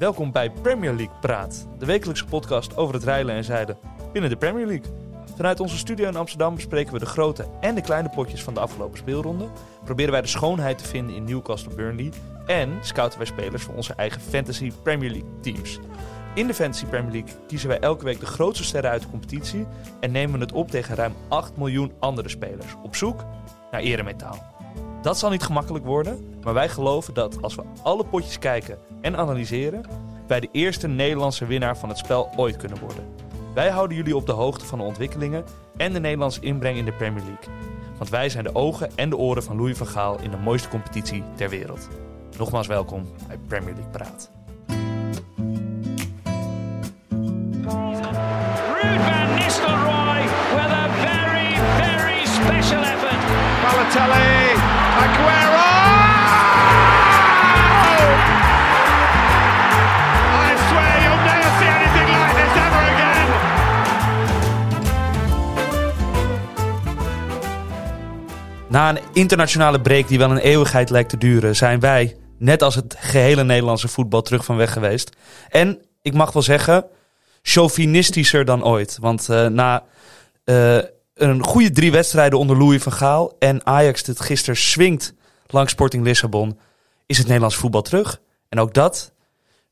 Welkom bij Premier League Praat, de wekelijkse podcast over het rijlen en zeilen binnen de Premier League. Vanuit onze studio in Amsterdam bespreken we de grote en de kleine potjes van de afgelopen speelronde. Proberen wij de schoonheid te vinden in Newcastle Burnley. En scouten wij spelers voor onze eigen Fantasy Premier League teams. In de Fantasy Premier League kiezen wij elke week de grootste sterren uit de competitie. En nemen het op tegen ruim 8 miljoen andere spelers. Op zoek naar eremetaal. Dat zal niet gemakkelijk worden, maar wij geloven dat als we alle potjes kijken en analyseren, wij de eerste Nederlandse winnaar van het spel ooit kunnen worden. Wij houden jullie op de hoogte van de ontwikkelingen en de Nederlandse inbreng in de Premier League. Want wij zijn de ogen en de oren van Louis van Gaal in de mooiste competitie ter wereld. Nogmaals welkom bij Premier League Praat. Balotelli, Aguero! I swear you'll never see anything like this ever again. Na een internationale break die wel een eeuwigheid lijkt te duren, zijn wij, net als het gehele Nederlandse voetbal, terug van weg geweest. En ik mag wel zeggen, chauvinistischer dan ooit. Want eh, na eh, een goede drie wedstrijden onder Louis van Gaal en Ajax dit gisteren swingt langs Sporting Lissabon, is het Nederlands voetbal terug. En ook dat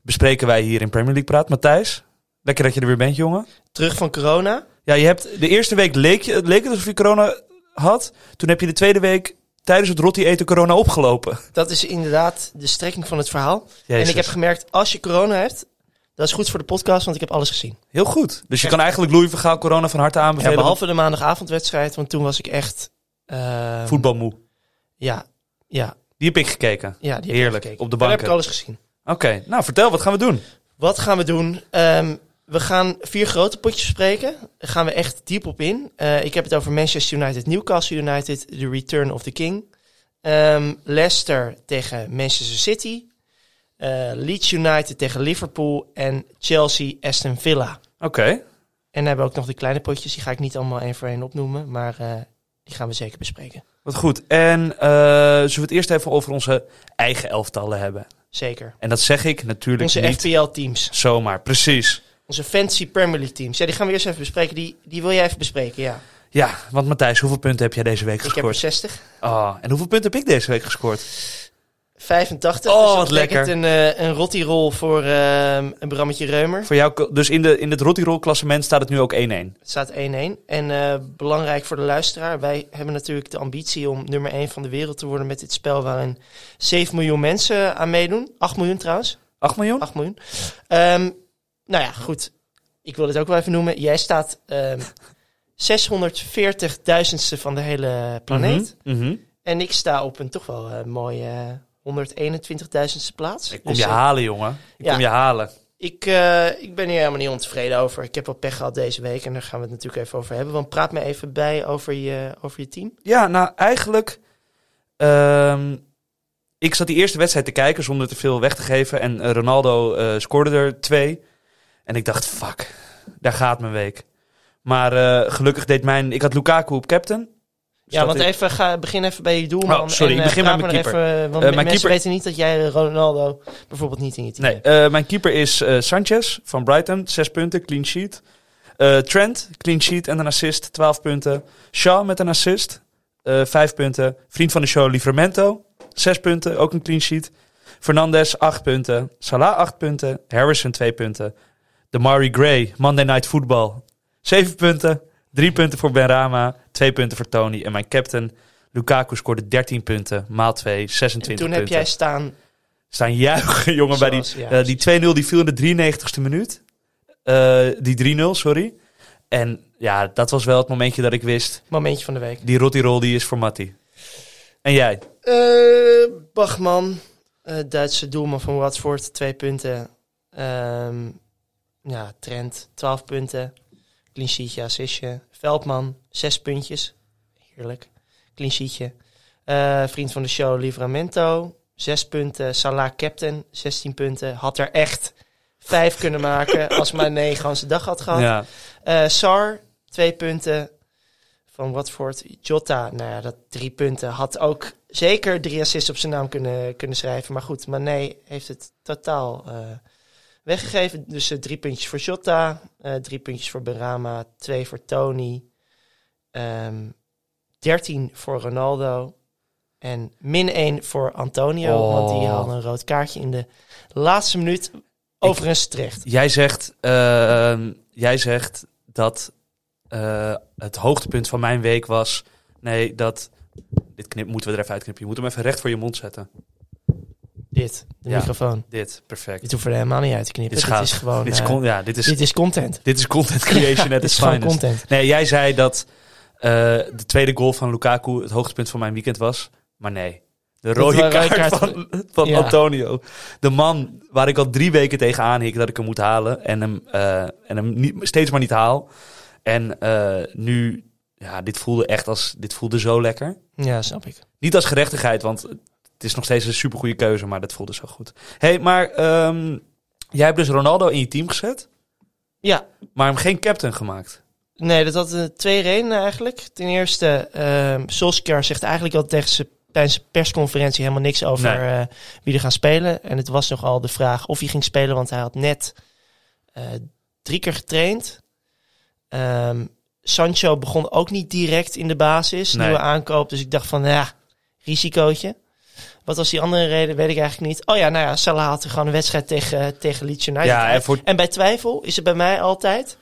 bespreken wij hier in Premier League Praat. Matthijs, lekker dat je er weer bent, jongen. terug van corona. Ja, je hebt de eerste week leek, je, leek het alsof je corona had. Toen heb je de tweede week tijdens het rotti eten corona opgelopen. Dat is inderdaad de strekking van het verhaal. Jezus. En ik heb gemerkt, als je corona hebt, dat is goed voor de podcast, want ik heb alles gezien. Heel goed. Dus je kan eigenlijk Louis van Gaal corona van harte Ja, aanbevelen. behalve de maandagavondwedstrijd, want toen was ik echt... eh, voetbalmoe. Ja, ja, Die heb ik gekeken. ja. Die heb ik Heerlijk, gekeken. op de Daar heb ik alles gezien. Oké, nou vertel, wat gaan we doen? Wat gaan we doen? Ehm, we gaan vier grote potjes bespreken. Daar gaan we echt diep op in. Eh, ik heb het over Manchester United, Newcastle United, The Return of the King. Ehm, Leicester tegen Manchester City. Eh, Leeds United tegen Liverpool. En Chelsea, Aston Villa. Oké, En dan hebben we ook nog de kleine potjes. Die ga ik niet allemaal één voor één opnoemen. Maar eh, die gaan we zeker bespreken. wat goed. En eh, zullen we het eerst even over onze eigen elftallen hebben? Zeker. En dat zeg ik natuurlijk Onze niet FPL-teams. zomaar. Precies. Onze Fantasy Premier League teams. Ja, die gaan we eerst even bespreken. Die, die wil jij even bespreken, ja. Ja, want Matthijs, hoeveel punten heb jij deze week Ik heb er gescoord? 60. Oh, en hoeveel punten heb ik deze week gescoord? 85. Oh, dus wat lekker. een, eh een rottirol voor ehm, een Brammetje Reumer. Voor jou, dus in, de, in het Rottirol klassement staat het nu ook 1-1. Het staat 1-1. En eh, belangrijk voor de luisteraar. Wij hebben natuurlijk de ambitie om nummer 1 van de wereld te worden met dit spel waarin 7 miljoen mensen aan meedoen. 8 miljoen trouwens. 8 miljoen? 8 miljoen. Ehm, nou ja, goed. Ik wil het ook wel even noemen. Jij staat ehm 640.000ste van de hele planeet. Mhm. En ik sta op een toch wel eh, mooie 121.000ste plaats. Ik kom Dus, je eh, halen, jongen. Ik ja. kom je halen. Ik, eh, ik ben hier helemaal niet ontevreden over. Ik heb wel pech gehad deze week en daar gaan we het natuurlijk even over hebben. Want praat me even bij over je, over je team. Ja, nou eigenlijk. ehm, ik zat die eerste wedstrijd te kijken zonder te veel weg te geven. En eh, Ronaldo eh, scoorde er twee. En ik dacht, fuck, daar gaat mijn week. Maar eh, gelukkig deed mijn. Ik had Lukaku op captain. Ja, want is- even, ga, begin even bij je doelman. Oh, sorry, en, ik eh, begin praat bij me mijn er keeper. Even, want Eh, mijn mensen keeper- weten niet dat jij Ronaldo bijvoorbeeld niet in je team Nee, hebt. eh, mijn keeper is Sanchez van Brighton. Zes punten, clean sheet. Trent, clean sheet en een assist, 12 punten. Shaw met een assist, 5 punten. Vriend van de show, Livramento, 6 punten, ook een clean sheet. Fernandes, 8 punten. Salah, 8 punten. Harrison, 2 punten. Damari Gray, Monday Night Football, 7 punten. 3 punten voor Benrama, 2 punten voor Tony. En mijn captain, Lukaku, scoorde 13 punten, maal 2, 26 en toen punten heb jij staan... staan juichen, jongen, bij die, Zoals- ja, eh, die 2-0 die viel in de 93ste minuut. Eh, die 3-0, sorry. En ja, dat was wel het momentje dat ik wist, Momentje van de week. die Rottirol die is voor Matti. En jij? Eh Bachman, eh, Duitse doelman van Watford, twee punten. Ehm, ja, Trent, 12 punten. Clean sheetje, assistje. Veldman, zes puntjes. Heerlijk. Clean sheetje. Eh, vriend van de show, Livramento, zes punten. Salah, captain, 16 punten. Had er echt vijf kunnen maken als maar nee zijn dag had gehad. Ja. Eh, Sar, twee punten van Watford. Jota, nou ja, dat drie punten. Had ook zeker drie assists op zijn naam kunnen, kunnen schrijven. Maar goed, Mané heeft het totaal eh, weggegeven. Dus eh, drie puntjes voor Jota, eh, drie puntjes voor Berama, twee voor Tony, ehm 13 voor Ronaldo en min 1 voor Antonio. Oh. Want die haalde een rood kaartje in de laatste minuut overigens terecht. Jij zegt, ehm, jij zegt dat eh, het hoogtepunt van mijn week was... Nee, dat... Dit knip, moeten we er even uitknippen. Je moet hem even recht voor je mond zetten. Dit, de Ja. microfoon. Dit, perfect. Dit we er helemaal niet uit te knippen. Dit gaaf. is gewoon dit is, eh, ja, dit is, dit is content. dit is content creation at its is gewoon finest. content. Nee, jij zei dat eh, de tweede goal van Lukaku het hoogtepunt van mijn weekend was. Maar nee, de rode kaart, kaart van, van Ja. Antonio. De man waar ik al drie weken tegenaan hik dat ik hem moet halen. En hem, eh, en hem niet, steeds maar niet haal. En nu, ja, dit voelde echt als, dit voelde zo lekker. Ja, snap ik. Niet als gerechtigheid, want het is nog steeds een supergoeie keuze, maar dat voelde zo goed. hey, maar ehm, jij hebt dus Ronaldo in je team gezet, Ja, maar hem geen captain gemaakt. Nee, dat had eh, twee redenen eigenlijk. Ten eerste, ehm Solskjaer zegt eigenlijk al tegen zijn, tijdens de persconferentie helemaal niks over eh, wie er gaan spelen. En het was nogal de vraag of hij ging spelen, want hij had net eh, drie keer getraind. Ehm, Sancho begon ook niet direct in de basis, Nee. nieuwe aankoop. Dus ik dacht van, ja, risicootje. Wat was die andere reden, weet ik eigenlijk niet. Oh ja, nou ja, Salah had er gewoon een wedstrijd tegen, tegen Leeds United. Ja, en voor- en bij twijfel is het bij mij altijd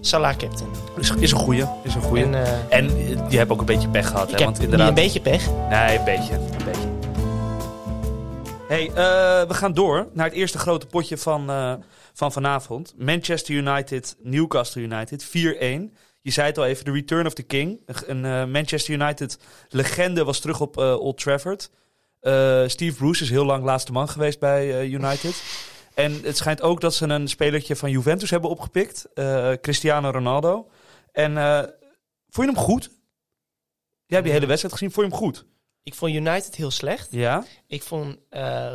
Salah captain. Is, is een goeie, is een goeie. En, eh, En eh, je hebt ook een beetje pech gehad, ik hè? heb Want niet inderdaad... een beetje pech. Nee, een beetje. Een beetje. Hey, eh, we gaan door naar het eerste grote potje van, eh, van vanavond. Manchester United, Newcastle United, 4-1. Je zei het al even, de Return of the King. Een eh, Manchester United legende was terug op eh, Old Trafford. Eh, Steve Bruce is heel lang laatste man geweest bij eh, United. En het schijnt ook dat ze een spelertje van Juventus hebben opgepikt. eh, Cristiano Ronaldo. En vond je hem goed? Jij hebt die hele wedstrijd gezien. Vond je hem goed? Ik vond United heel slecht. Ja. Ik vond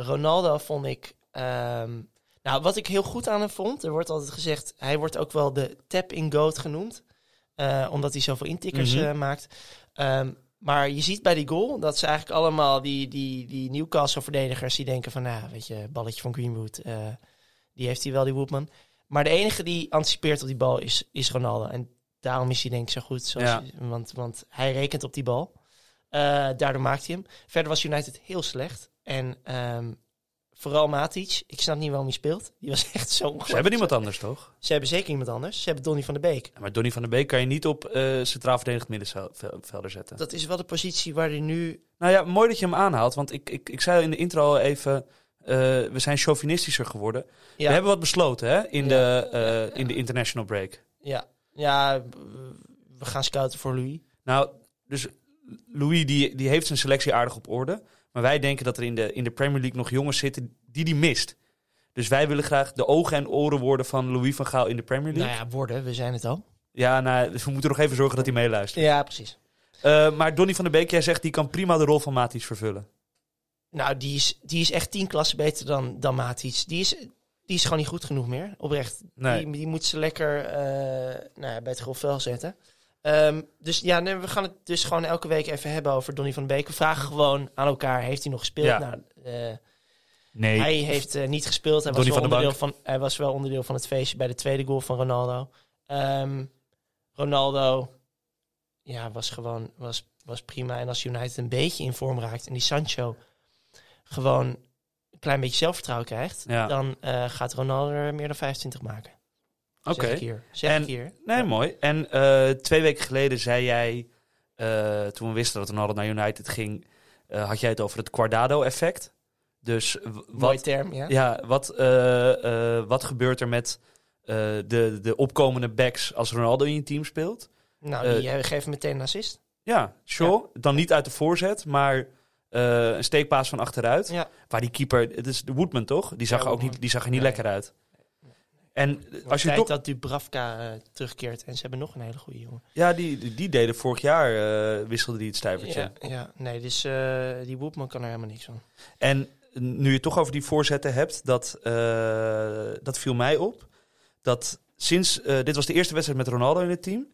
Ronaldo vond ik. ehm, nou, wat ik heel goed aan hem vond, er wordt altijd gezegd, hij wordt ook wel de tap-in goat genoemd, omdat hij zoveel intikkers Mhm. maakt. Ehm, maar je ziet bij die goal dat ze eigenlijk allemaal die, die, die Newcastle-verdedigers die denken van, nou, weet je, balletje van Greenwood, eh, die heeft hij wel, die Woodman. Maar de enige die anticipeert op die bal is, is Ronaldo. En daarom is hij denk ik zo goed, zoals Ja. want, want hij rekent op die bal. Eh, daardoor maakt hij hem. Verder was United heel slecht. En ehm, vooral Matic. Ik snap niet waarom hij speelt. Die was echt zo Ze hebben niemand anders, toch? Ze hebben zeker iemand anders. Ze hebben Donny van der Beek. Ja, maar Donny van der Beek kan je niet op eh centraal verdedigd middenvelder zetten. Dat is wel de positie waar hij nu... Nou ja, mooi dat je hem aanhaalt. Want ik, ik, ik zei in de intro al even... eh, we zijn chauvinistischer geworden. Ja, We hebben wat besloten hè, in, Ja. de, eh, in de international break. ja, ja, we gaan scouten voor Louis. Nou, dus Louis die, die heeft zijn selectie aardig op orde. Maar wij denken dat er in de, in de Premier League nog jongens zitten die die mist. Dus wij willen graag de ogen en oren worden van Louis van Gaal in de Premier League. Nou ja, worden, we zijn het al. Ja, nou, dus we moeten nog even zorgen dat hij meeluistert. Ja, precies. Eh, maar Donny van der Beek, jij zegt die kan prima de rol van Matic vervullen. Nou, die is, die is echt tien klassen beter dan, dan Matic. Die is, die is gewoon niet goed genoeg meer, oprecht. Nee. Die, die moet ze lekker eh, nou ja, bij het grof vel zetten. Ehm, dus ja, nee, we gaan het dus gewoon elke week even hebben over Donny van de Beek. We vragen gewoon aan elkaar, heeft hij nog gespeeld? Ja. Nou, eh, Nee. hij heeft eh, niet gespeeld. Hij was, wel van onderdeel van, hij was wel onderdeel van het feestje bij de tweede goal van Ronaldo. Ehm, Ronaldo ja, was gewoon was, was prima. En als United een beetje in vorm raakt en die Sancho gewoon een klein beetje zelfvertrouwen krijgt, Ja. dan eh, gaat Ronaldo er meer dan 25 maken. Oké. Zeg ik hier. Zeg En- ik hier. Nee, Ja. mooi. En eh, twee weken geleden zei jij, eh, toen we wisten dat Ronaldo naar United ging, eh, had jij het over het Guardado-effect. Dus w- Mooie wat, term, ja. ja, wat, wat gebeurt er met de, de opkomende backs als Ronaldo in je team speelt? Nou, die geven meteen een assist. Ja, sure. Dan niet uit de voorzet, maar een steekpaas van achteruit. Ja. Waar die keeper, het is de Woodman toch? Die zag, er ook niet, die zag er niet lekker uit. En Als je tijd dat Dubravka eh, terugkeert en ze hebben nog een hele goede jongen. ja, die, die- deden vorig jaar, eh, wisselde die het stuivertje. Ja, ja, nee, dus eh, die Woepman kan er helemaal niks van. En nu je het toch over die voorzetten hebt, dat, dat viel mij op. Dat sinds, dit was de eerste wedstrijd met Ronaldo in het team.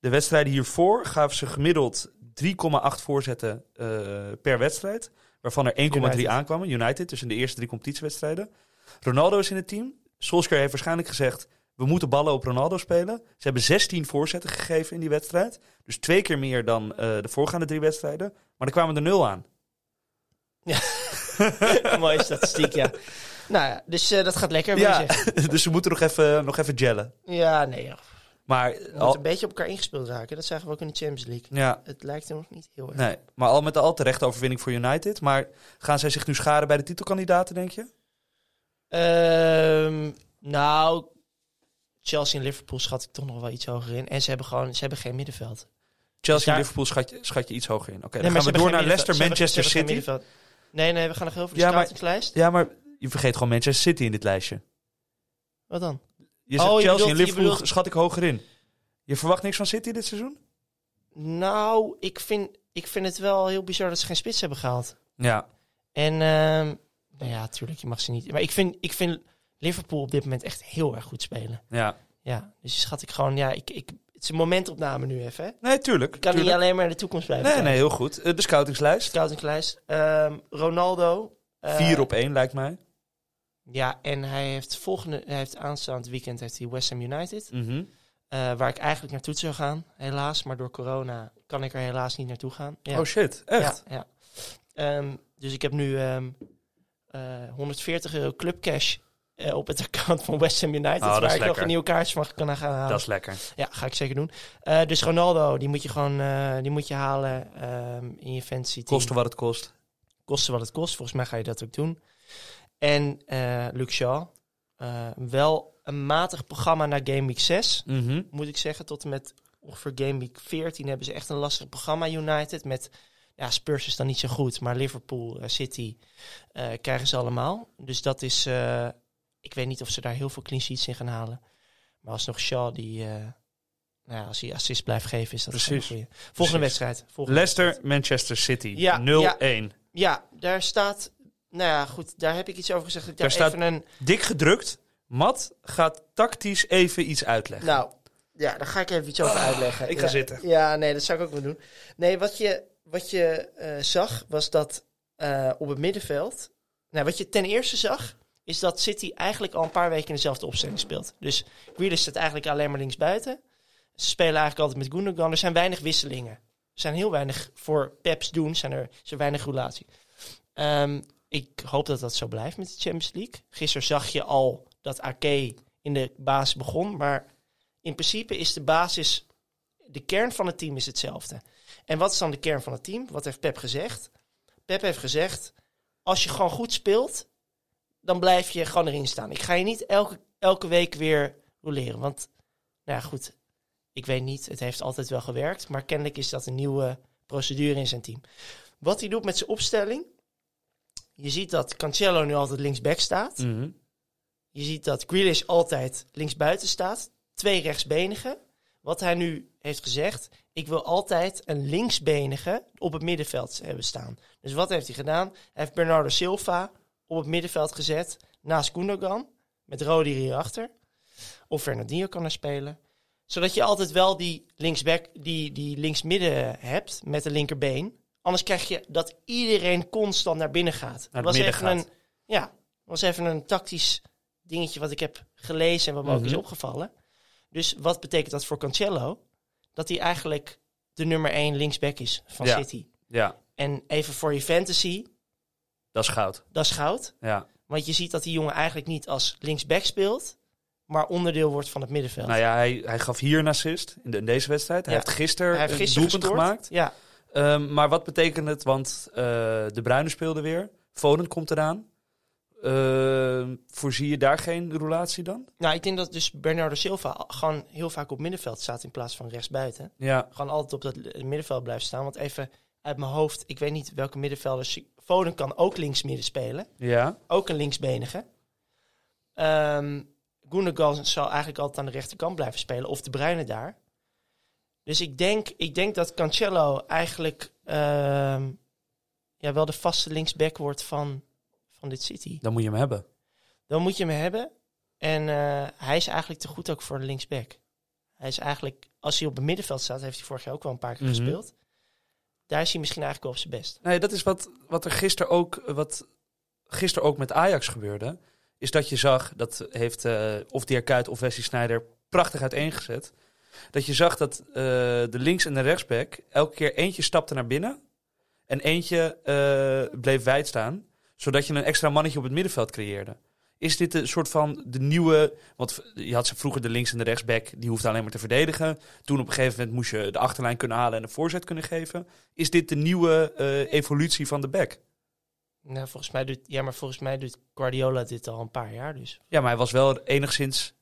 De wedstrijden hiervoor gaven ze gemiddeld 3,8 voorzetten per wedstrijd. Waarvan er 1,3 United. aankwamen. United, dus in de eerste drie competitiewedstrijden. Ronaldo is in het team. Solskjaer heeft waarschijnlijk gezegd... we moeten ballen op Ronaldo spelen. Ze hebben 16 voorzetten gegeven in die wedstrijd. Dus twee keer meer dan eh, de voorgaande drie wedstrijden. Maar er kwamen er nul aan. Mooie statistiek, ja. Nou ja, dus eh, dat gaat lekker. Ja, dus ze moeten nog even, nog even gellen. ja nee. Ja. Maar moeten al, een beetje op elkaar ingespeeld raken. Dat zagen we ook in de Champions League. ja, Het lijkt er nog niet heel erg. nee, maar al met al terechte overwinning voor United. Maar gaan zij zich nu scharen bij de titelkandidaten, denk je? Ehm, nou, Chelsea en Liverpool schat ik toch nog wel iets hoger in. En ze hebben gewoon, ze hebben geen middenveld. Chelsea daar- en Liverpool schat je, schat je iets hoger in. Oké, Nee, dan gaan we door naar Leicester, Manchester hebben- ze hebben City. Nee, nee, we gaan nog heel veel de Ja, maar-. Ja, maar je vergeet gewoon Manchester City in dit lijstje. Wat dan? Je Oh, je Chelsea bedoelt- en Liverpool bedoelt- schat ik hoger in. Je verwacht niks van City dit seizoen? Nou, ik vind, ik vind het wel heel bizar dat ze geen spits hebben gehaald. Ja. En, ehm, nou ja, tuurlijk, je mag ze niet. Maar ik vind, ik vind Liverpool op dit moment echt heel erg goed spelen. ja. Ja, dus schat ik gewoon, ja, ik, ik, het is een momentopname nu even. Hè? Nee, tuurlijk. Ik kan tuurlijk. niet alleen maar in de toekomst blijven Nee, kijken. nee, heel goed. Eh, de scoutingslijst. Scoutingslijst. Ehm, Ronaldo. eh, Vier op één, lijkt mij. Ja, en hij heeft volgende, hij heeft aanstaand weekend heeft hij West Ham United. Mhm. eh, waar ik eigenlijk naartoe zou gaan, helaas. Maar door corona kan ik er helaas niet naartoe gaan. Ja. Oh shit, echt? Ja, ja. Ehm, dus ik heb nu ehm, eh, 140 euro clubcash eh, op het account van West Ham United. Oh, dat is waar ik nog lekker. een nieuwe kaartje van kan gaan halen. Dat is lekker. Ja, ga ik zeker doen. Eh, dus Ronaldo, die moet je gewoon eh, die moet je halen ehm, in je fantasy team. Kosten wat het kost. Kosten wat het kost. Volgens mij ga je dat ook doen. En eh Luke Shaw. eh, wel een matig programma naar Game Week 6, Mhm. moet ik zeggen. Tot en met ongeveer Game Week 14 hebben ze echt een lastig programma United. Met ja, Spurs is dan niet zo goed, maar Liverpool, eh, City eh, krijgen ze allemaal. Dus dat is... eh, ik weet niet of ze daar heel veel clean sheets in gaan halen. Maar alsnog Shaw die... nou ja, als hij assist blijft geven, is dat Precies. een. Volgende wedstrijd. Volgende Leicester, wedstrijd. Manchester City. Ja, 0-1. Ja, daar staat... Nou ja, goed, daar heb ik iets over gezegd. Ik Daar daar staat- even een... Dik gedrukt. Matt gaat tactisch even iets uitleggen. Nou, ja, daar ga ik even iets over uitleggen. Ah, ik ga Ja. zitten. Ja, nee, dat zou ik ook wel doen. Nee, wat je, wat je eh, zag, was dat eh, op het middenveld... Nou, wat je ten eerste zag, is dat City eigenlijk al een paar weken in dezelfde opstelling speelt. Dus Grealish staat eigenlijk alleen maar linksbuiten. Ze spelen eigenlijk altijd met Gundogan. Er zijn weinig wisselingen. Er zijn heel weinig voor Peps doen, zijn er, er weinig roulatie. Ehm, ik hoop dat dat zo blijft met de Champions League. Gisteren zag je al dat Ake in de basis begon, maar in principe is de basis, de kern van het team is hetzelfde. En wat is dan de kern van het team? Wat heeft Pep gezegd? Pep heeft gezegd, als je gewoon goed speelt, dan blijf je gewoon erin staan. Ik ga je niet elke, elke week weer roleren, want, nou ja, goed, ik weet niet, het heeft altijd wel gewerkt, maar kennelijk is dat een nieuwe procedure in zijn team. Wat hij doet met zijn opstelling, je ziet dat Cancelo nu altijd linksback staat. Mhm. Je ziet dat Grealish altijd linksbuiten staat. Twee rechtsbenigen. Wat hij nu heeft gezegd, ik wil altijd een linksbenige op het middenveld hebben staan. Dus wat heeft hij gedaan? Hij heeft Bernardo Silva op het middenveld gezet, naast Gundogan, met Rodi hierachter. Of Fernandinho kan er spelen. Zodat je altijd wel die linksback, die, die linksmidden hebt met de linkerbeen. Anders krijg je dat iedereen constant naar binnen gaat. Naar het was even gaat. Een, ja, was even een tactisch dingetje wat ik heb gelezen en wat me ook Mhm. is opgevallen. Dus wat betekent dat voor Cancelo? Dat hij eigenlijk de nummer 1 linksback is van Ja. City. Ja, En even voor je fantasy, dat is goud. dat is goud. Ja. Want je ziet dat die jongen eigenlijk niet als linksback speelt, maar onderdeel wordt van het middenveld. Nou ja, hij, hij gaf hier een assist in, de, in deze wedstrijd. Hij Ja. heeft gisteren hij heeft een doelpunt gescoord. gemaakt. Ja, Ehm, maar wat betekent het? Want eh, de Bruine speelde weer. Foden komt eraan. Ehm, voorzie je daar geen roulatie dan? nou ik denk dat dus Bernardo Silva gewoon heel vaak op middenveld staat in plaats van rechtsbuiten. Ja. Gewoon altijd op dat middenveld blijft staan. Want even uit mijn hoofd, ik weet niet welke middenvelders. Foden kan ook linksmidden spelen. Ja. Ook een linksbenige. Ehm Gundogan zal eigenlijk altijd aan de rechterkant blijven spelen. Of de Bruyne daar. Dus ik denk, ik denk dat Cancelo eigenlijk ehm, ja, wel de vaste linksback wordt van, van dit City. Dan moet je hem hebben. Dan moet je hem hebben. En eh, hij is eigenlijk te goed ook voor de linksback. Hij is eigenlijk, als hij op het middenveld staat, heeft hij vorig jaar ook wel een paar keer Mhm. gespeeld. Daar is hij misschien eigenlijk wel op zijn best. Nee, dat is wat, wat er gisteren ook, wat gisteren ook met Ajax gebeurde. is dat je zag, dat heeft eh, of Dirk Kuyt of Wesley Sneijder prachtig uiteengezet, dat je zag dat eh, de links- en de rechtsback elke keer eentje stapte naar binnen en eentje bleef wijd staan, zodat je een extra mannetje op het middenveld creëerde. Is dit een soort van de nieuwe. Want je had ze vroeger de links- en de rechtsback, die hoefde alleen maar te verdedigen. Toen op een gegeven moment moest je de achterlijn kunnen halen en een voorzet kunnen geven. Is dit de nieuwe eh, evolutie van de back? Nou, volgens mij doet, ja, maar volgens mij doet Guardiola dit al een paar jaar dus. Ja, maar hij was wel enigszins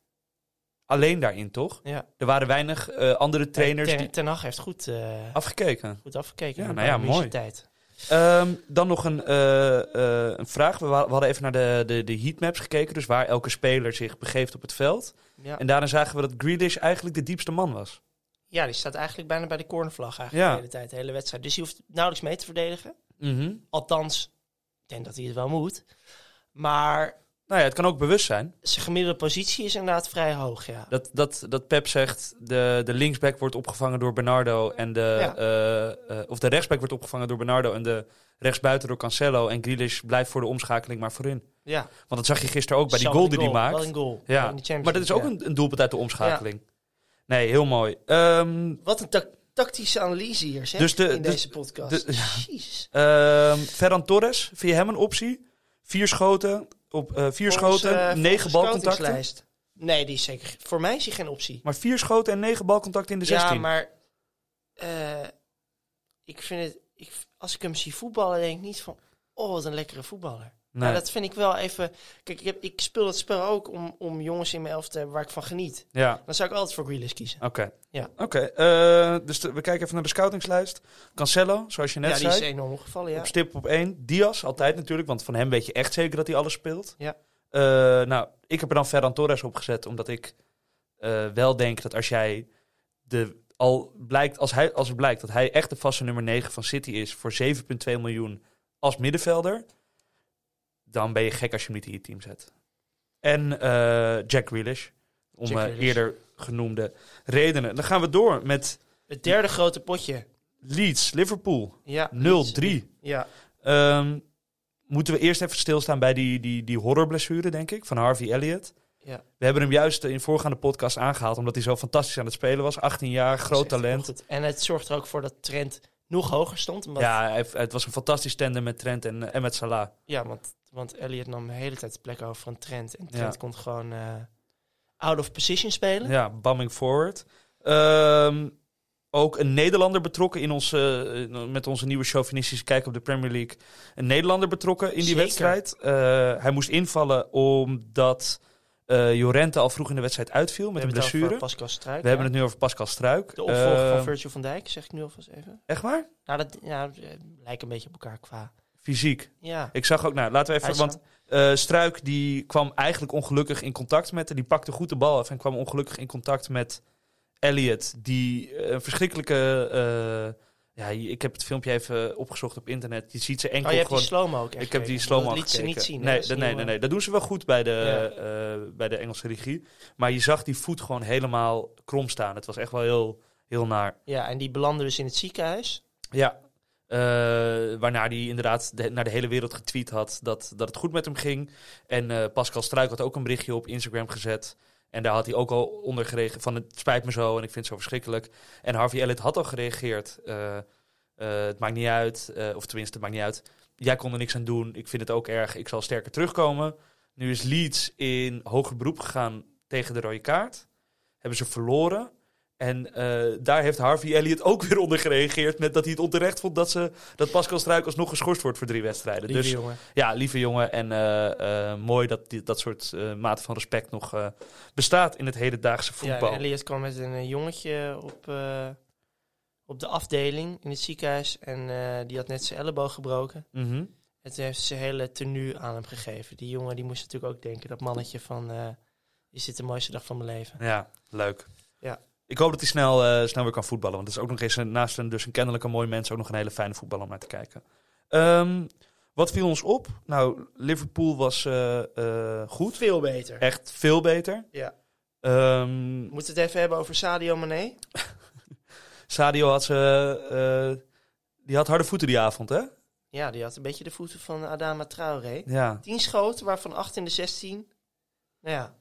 alleen daarin, toch? Ja. Er waren weinig eh, andere trainers Ten, die Ten Hag heeft goed, eh, afgekeken. goed afgekeken. Ja, nou ja, mooi. Tijd. Ehm, dan nog een, eh, eh, een vraag. We, we hadden even naar de, de, de heatmaps gekeken. Dus waar elke speler zich begeeft op het veld. Ja. En daarin zagen we dat Grealish eigenlijk de diepste man was. ja, die staat eigenlijk bijna bij de cornervlag eigenlijk Ja. de hele tijd, de hele wedstrijd. Dus die hoeft nauwelijks mee te verdedigen. Mhm. Althans, ik denk dat hij het wel moet. Maar Nou ja, het kan ook bewust zijn. zijn gemiddelde positie is inderdaad vrij hoog, ja. Dat, dat, dat Pep zegt, de, de linksback wordt opgevangen door Bernardo. En de, Ja. eh, eh, of de rechtsback wordt opgevangen door Bernardo. En de rechtsbuiten door Cancelo. En Grealish blijft voor de omschakeling maar voorin. ja. Want dat zag je gisteren ook bij die goal die hij maakt. Wel een goal. Ja, In de maar dat is ook een, een doelpunt uit de omschakeling. Nee, heel mooi. Ehm. Wat een ta- tactische analyse hier, zeg, Dus de- in dus deze podcast. de-. Jezus. ehm, Ferran Torres, vind je hem een optie? Vier schoten, op, eh, vier Volgens, schoten, eh, negen balcontacten. Nee, die is zeker... Voor mij is hij geen optie. Maar vier schoten en negen balcontacten in de 16. Ja, maar... eh, ik vind het... Ik, als ik hem zie voetballen, denk ik niet van... Oh, wat een lekkere voetballer. Nee. Maar dat vind ik wel even... Kijk, ik, heb, ik speel het spel ook om, om jongens in mijn elf te hebben waar ik van geniet. Ja, Dan zou ik altijd voor Grealish kiezen. oké. Ja. Oké, eh, dus de- we kijken even naar de scoutingslijst. Cancelo, zoals je net ja, die is zei. enorm opgevallen, ja. Op stip op één. Diaz, altijd natuurlijk, want van hem weet je echt zeker dat hij alles speelt. Ja. Eh, nou, ik heb er dan Ferran Torres op gezet, omdat ik eh, wel denk dat als jij de al blijkt, als, hij, als het blijkt dat hij echt de vaste nummer 9 van City is voor 7,2 miljoen als middenvelder, dan ben je gek als je hem niet in je team zet. En eh, Jack Grealish, om Jack eh, Grealish. eerder genoemde redenen. Dan gaan we door met Het derde grote potje. Leeds, Liverpool, 0-3. Ja. Ja. Ehm, moeten we eerst even stilstaan bij die, die, die horrorblessure, denk ik, van Harvey Elliott. Ja. We hebben hem juist in voorgaande podcast aangehaald, omdat hij zo fantastisch aan het spelen was. 18 jaar, groot talent. En het zorgt er ook voor dat Trent nog hoger stond. Omdat, Ja, het was een fantastisch tandem met Trent en, en met Salah. ja want, want Elliot nam de hele tijd de plek over van Trent. En Trent Ja. kon gewoon eh, out of position spelen. Ja, bumming forward. Ehm, ook een Nederlander betrokken in onze, eh, met onze nieuwe chauvinistische kijk op de Premier League. Een Nederlander betrokken in die Zeker. wedstrijd. Eh, hij moest invallen omdat eh Jorente al vroeg in de wedstrijd uitviel We met een hebben het blessure. over Pascal Struik. We hebben het nu over Pascal Struik. De opvolger van Virgil van Dijk, zeg ik nu alvast even. Echt waar? Nou, dat ja, lijkt een beetje op elkaar qua... Fysiek. Ja. Ik zag ook, nou laten we even, want eh, Struik die kwam eigenlijk ongelukkig in contact met, die pakte goed de bal af en kwam ongelukkig in contact met Elliot, die eh, een verschrikkelijke, eh, ja, ik heb het filmpje even opgezocht op internet. Je ziet ze enkel Oh, je die gewoon. slow-mo ook Ik heb die gekeken, slow want mo Dat liet ze niet zien. Nee, nee, nee, nee, dat doen ze wel goed bij de, Ja. bij de Engelse regie. Maar je zag die voet gewoon helemaal krom staan. Het was echt wel heel, heel naar. Ja, en die belandde dus in het ziekenhuis. Ja. Eh, waarna hij inderdaad de- naar de hele wereld getweet had dat, dat het goed met hem ging. En eh, Pascal Struik had ook een berichtje op Instagram gezet. En daar had hij ook al onder gereageerd van het spijt me zo en ik vind het zo verschrikkelijk. En Harvey Elliott had al gereageerd. eh, het maakt niet uit, of tenminste het maakt niet uit. Jij kon er niks aan doen, ik vind het ook erg, ik zal sterker terugkomen. Nu is Leeds in hoger beroep gegaan tegen de rode kaart. Hebben ze verloren. En eh, daar heeft Harvey Elliott ook weer onder gereageerd met dat hij het onterecht vond dat, ze, dat Pascal Struik alsnog geschorst wordt voor drie wedstrijden. Lieve dus jongen. ja, lieve jongen. En eh, eh, mooi dat die, dat soort mate van respect nog bestaat in het hedendaagse Ja, voetbal. en Elliot kwam met een jongetje op, op de afdeling in het ziekenhuis. En die had net zijn elleboog gebroken. Mhm. En toen heeft ze zijn hele tenue aan hem gegeven. Die jongen die moest natuurlijk ook denken, dat mannetje van... is dit de mooiste dag van mijn leven? Ja, leuk. Ja. Ik hoop dat hij snel, eh, snel weer kan voetballen. Want het is ook nog eens een, naast een, dus een kennelijk een mooi mens ook nog een hele fijne voetballer om naar te kijken. Ehm, wat viel ons op? Nou, Liverpool was eh, eh, goed. Veel beter. Echt veel beter. Ja. We moeten het even hebben over Sadio Mane. Sadio had ze, die had harde voeten die avond, hè? Ja, die had een beetje de voeten van Adama Traoré. Ja, 10 schoten, waarvan 8 in de 16. Nou ja,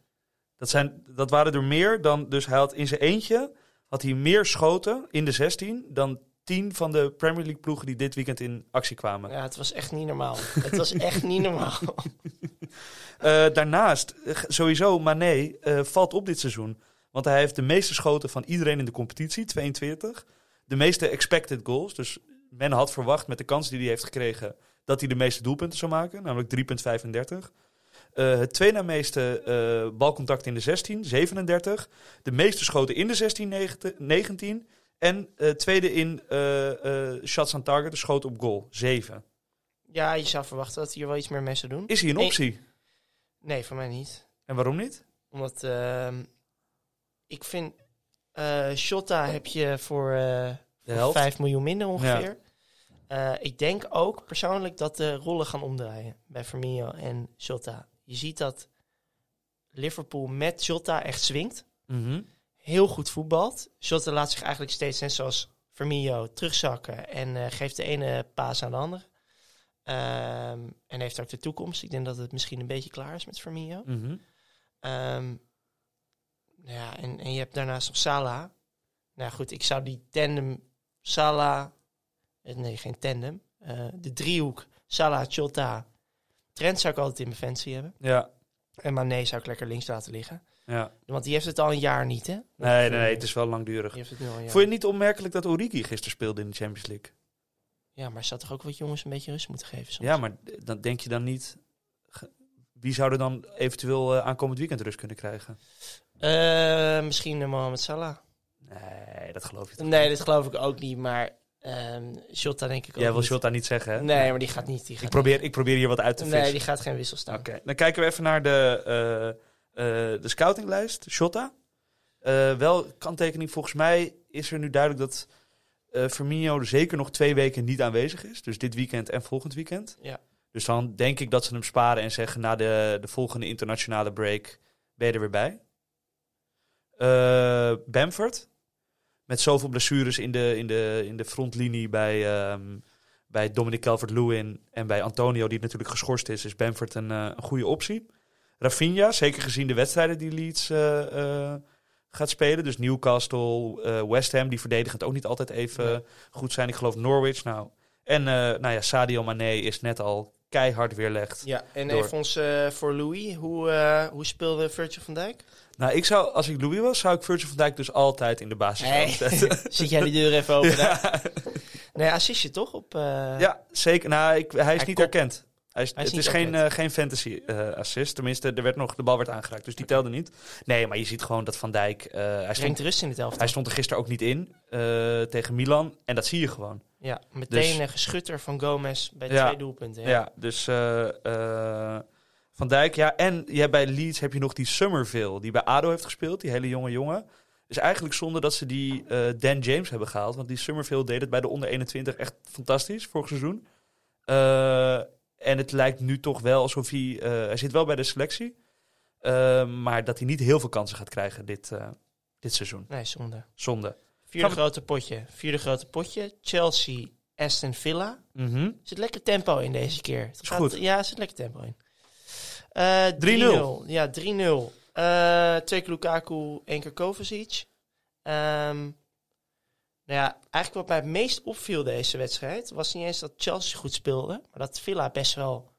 dat, zijn, dat waren er meer dan... Dus hij had in zijn eentje had hij meer schoten in de 16 dan 10 van de Premier League ploegen die dit weekend in actie kwamen. ja, het was echt niet normaal. het was echt niet normaal. Eh, daarnaast, eh, sowieso, Mané eh, valt op dit seizoen. Want hij heeft de meeste schoten van iedereen in de competitie, 22. De meeste expected goals. Dus men had verwacht met de kans die hij heeft gekregen... dat hij de meeste doelpunten zou maken, namelijk 3,35. Eh het tweede na meeste eh, balcontact in de 16, 37. De meeste schoten in de 16, 19. 19. En eh, tweede in shots on target, de schoten op goal, 7. Ja, je zou verwachten dat hij hier wel iets meer mee zou doen. Is hij een optie? Nee, voor mij niet. En waarom niet? Omdat ehm, ik vind... Shota heb je voor, voor helft. 5 miljoen minder ongeveer. Ik denk ook persoonlijk dat de rollen gaan omdraaien bij Firmino en Shota. Je ziet dat Liverpool met Shota echt swingt. Mhm. Heel goed voetbalt. Shota laat zich eigenlijk steeds net zoals Firmino terugzakken en eh, geeft de ene paas aan de andere. Ehm, en heeft ook de toekomst. Ik denk dat het misschien een beetje klaar is met Firmino. Mhm. Ehm, ja, en, en je hebt daarnaast nog Salah. Nou goed, ik zou die tandem Salah... eh, Nee, geen tandem. eh, de driehoek Salah, Chota, Trent zou ik altijd in mijn fancy hebben. Ja, En Mané zou ik lekker links laten liggen. ja. Want die heeft het al een jaar niet, hè? Nee, nee, nee, het is wel langdurig. Heeft het nu al. Vond je het niet opmerkelijk dat Origi gisteren speelde in de Champions League? Ja, maar zou toch ook wat jongens een beetje rust moeten geven soms? Ja, maar dan denk je dan niet... Wie zou er dan eventueel eh, aankomend weekend rust kunnen krijgen? Eh, misschien uh, Mohamed Salah. Nee, dat geloof je toch Nee, dat geloof ik ook niet. Maar ehm Jota denk ik ook Jij wil. Shota niet zeggen, hè? Nee, maar die gaat niet. Die gaat Ik probeer, ik probeer hier wat uit te vissen. Nee, die gaat geen wissel staan. Oké, dan kijken we even naar de, eh, eh, de scoutinglijst. Shota. Eh, wel kanttekening, volgens mij is er nu duidelijk dat Firmino er zeker nog twee weken niet aanwezig is. Dus dit weekend en volgend weekend. Ja. Dus dan denk ik dat ze hem sparen en zeggen na de, de volgende internationale break ben je er weer bij. Eh, Bamford. Met zoveel blessures in de, in de, in de frontlinie bij, ehm, bij Dominic Calvert-Lewin en bij Antonio, die natuurlijk geschorst is, is Bamford een, eh, een goede optie. Rafinha, zeker gezien de wedstrijden die Leeds eh, eh, gaat spelen. Dus Newcastle, West Ham, die verdedigend ook niet altijd even goed zijn. Ik geloof Norwich. Nou. En nou ja, Sadio Mane is net al keihard weerlegd. Ja, en Door. even ons eh, voor Louis. Hoe, eh, hoe speelde Virgil van Dijk? Nou, ik zou, als ik Louis was, zou ik Virgil van Dijk dus altijd in de basis Nee. zetten. Zit jij die deur even open? daar? Nee, assistje toch? Op, eh, Ja, zeker. Nou, ik, hij is Hij niet herkend. Hij is, Hij is het is geen, geen fantasy assist. Tenminste, er werd nog, de bal werd aangeraakt, dus die telde niet. Nee, maar je ziet gewoon dat Van Dijk... hij, stond, rust in het elftal. hij stond er gisteren ook niet in tegen Milan. En dat zie je gewoon. Ja, meteen Dus- een geschutter van Gomez bij Ja. twee doelpunten. Ja, dus eh, eh, Van Dijk. Ja, en je hebt bij Leeds heb je nog die Somerville, die bij ADO heeft gespeeld. Die hele jonge jongen. is eigenlijk zonde dat ze die eh, Dan James hebben gehaald. Want die Somerville deed het bij de onder 21 echt fantastisch vorig seizoen. En het lijkt nu toch wel alsof hij... hij zit wel bij de selectie. maar dat hij niet heel veel kansen gaat krijgen dit, dit seizoen. Nee, zonde. Zonde. Vierde Gaan grote potje. Vierde grote potje. Chelsea, Aston Villa. Er zit lekker tempo in deze keer. Het Is goed. Ja, er zit lekker tempo in. Eh 3-0. 3-0. Ja, 3-0. Eh twee keer Lukaku, één keer Kovacic. Ehm, nou ja, eigenlijk wat mij het meest opviel deze wedstrijd... was niet eens dat Chelsea goed speelde... maar dat Villa best wel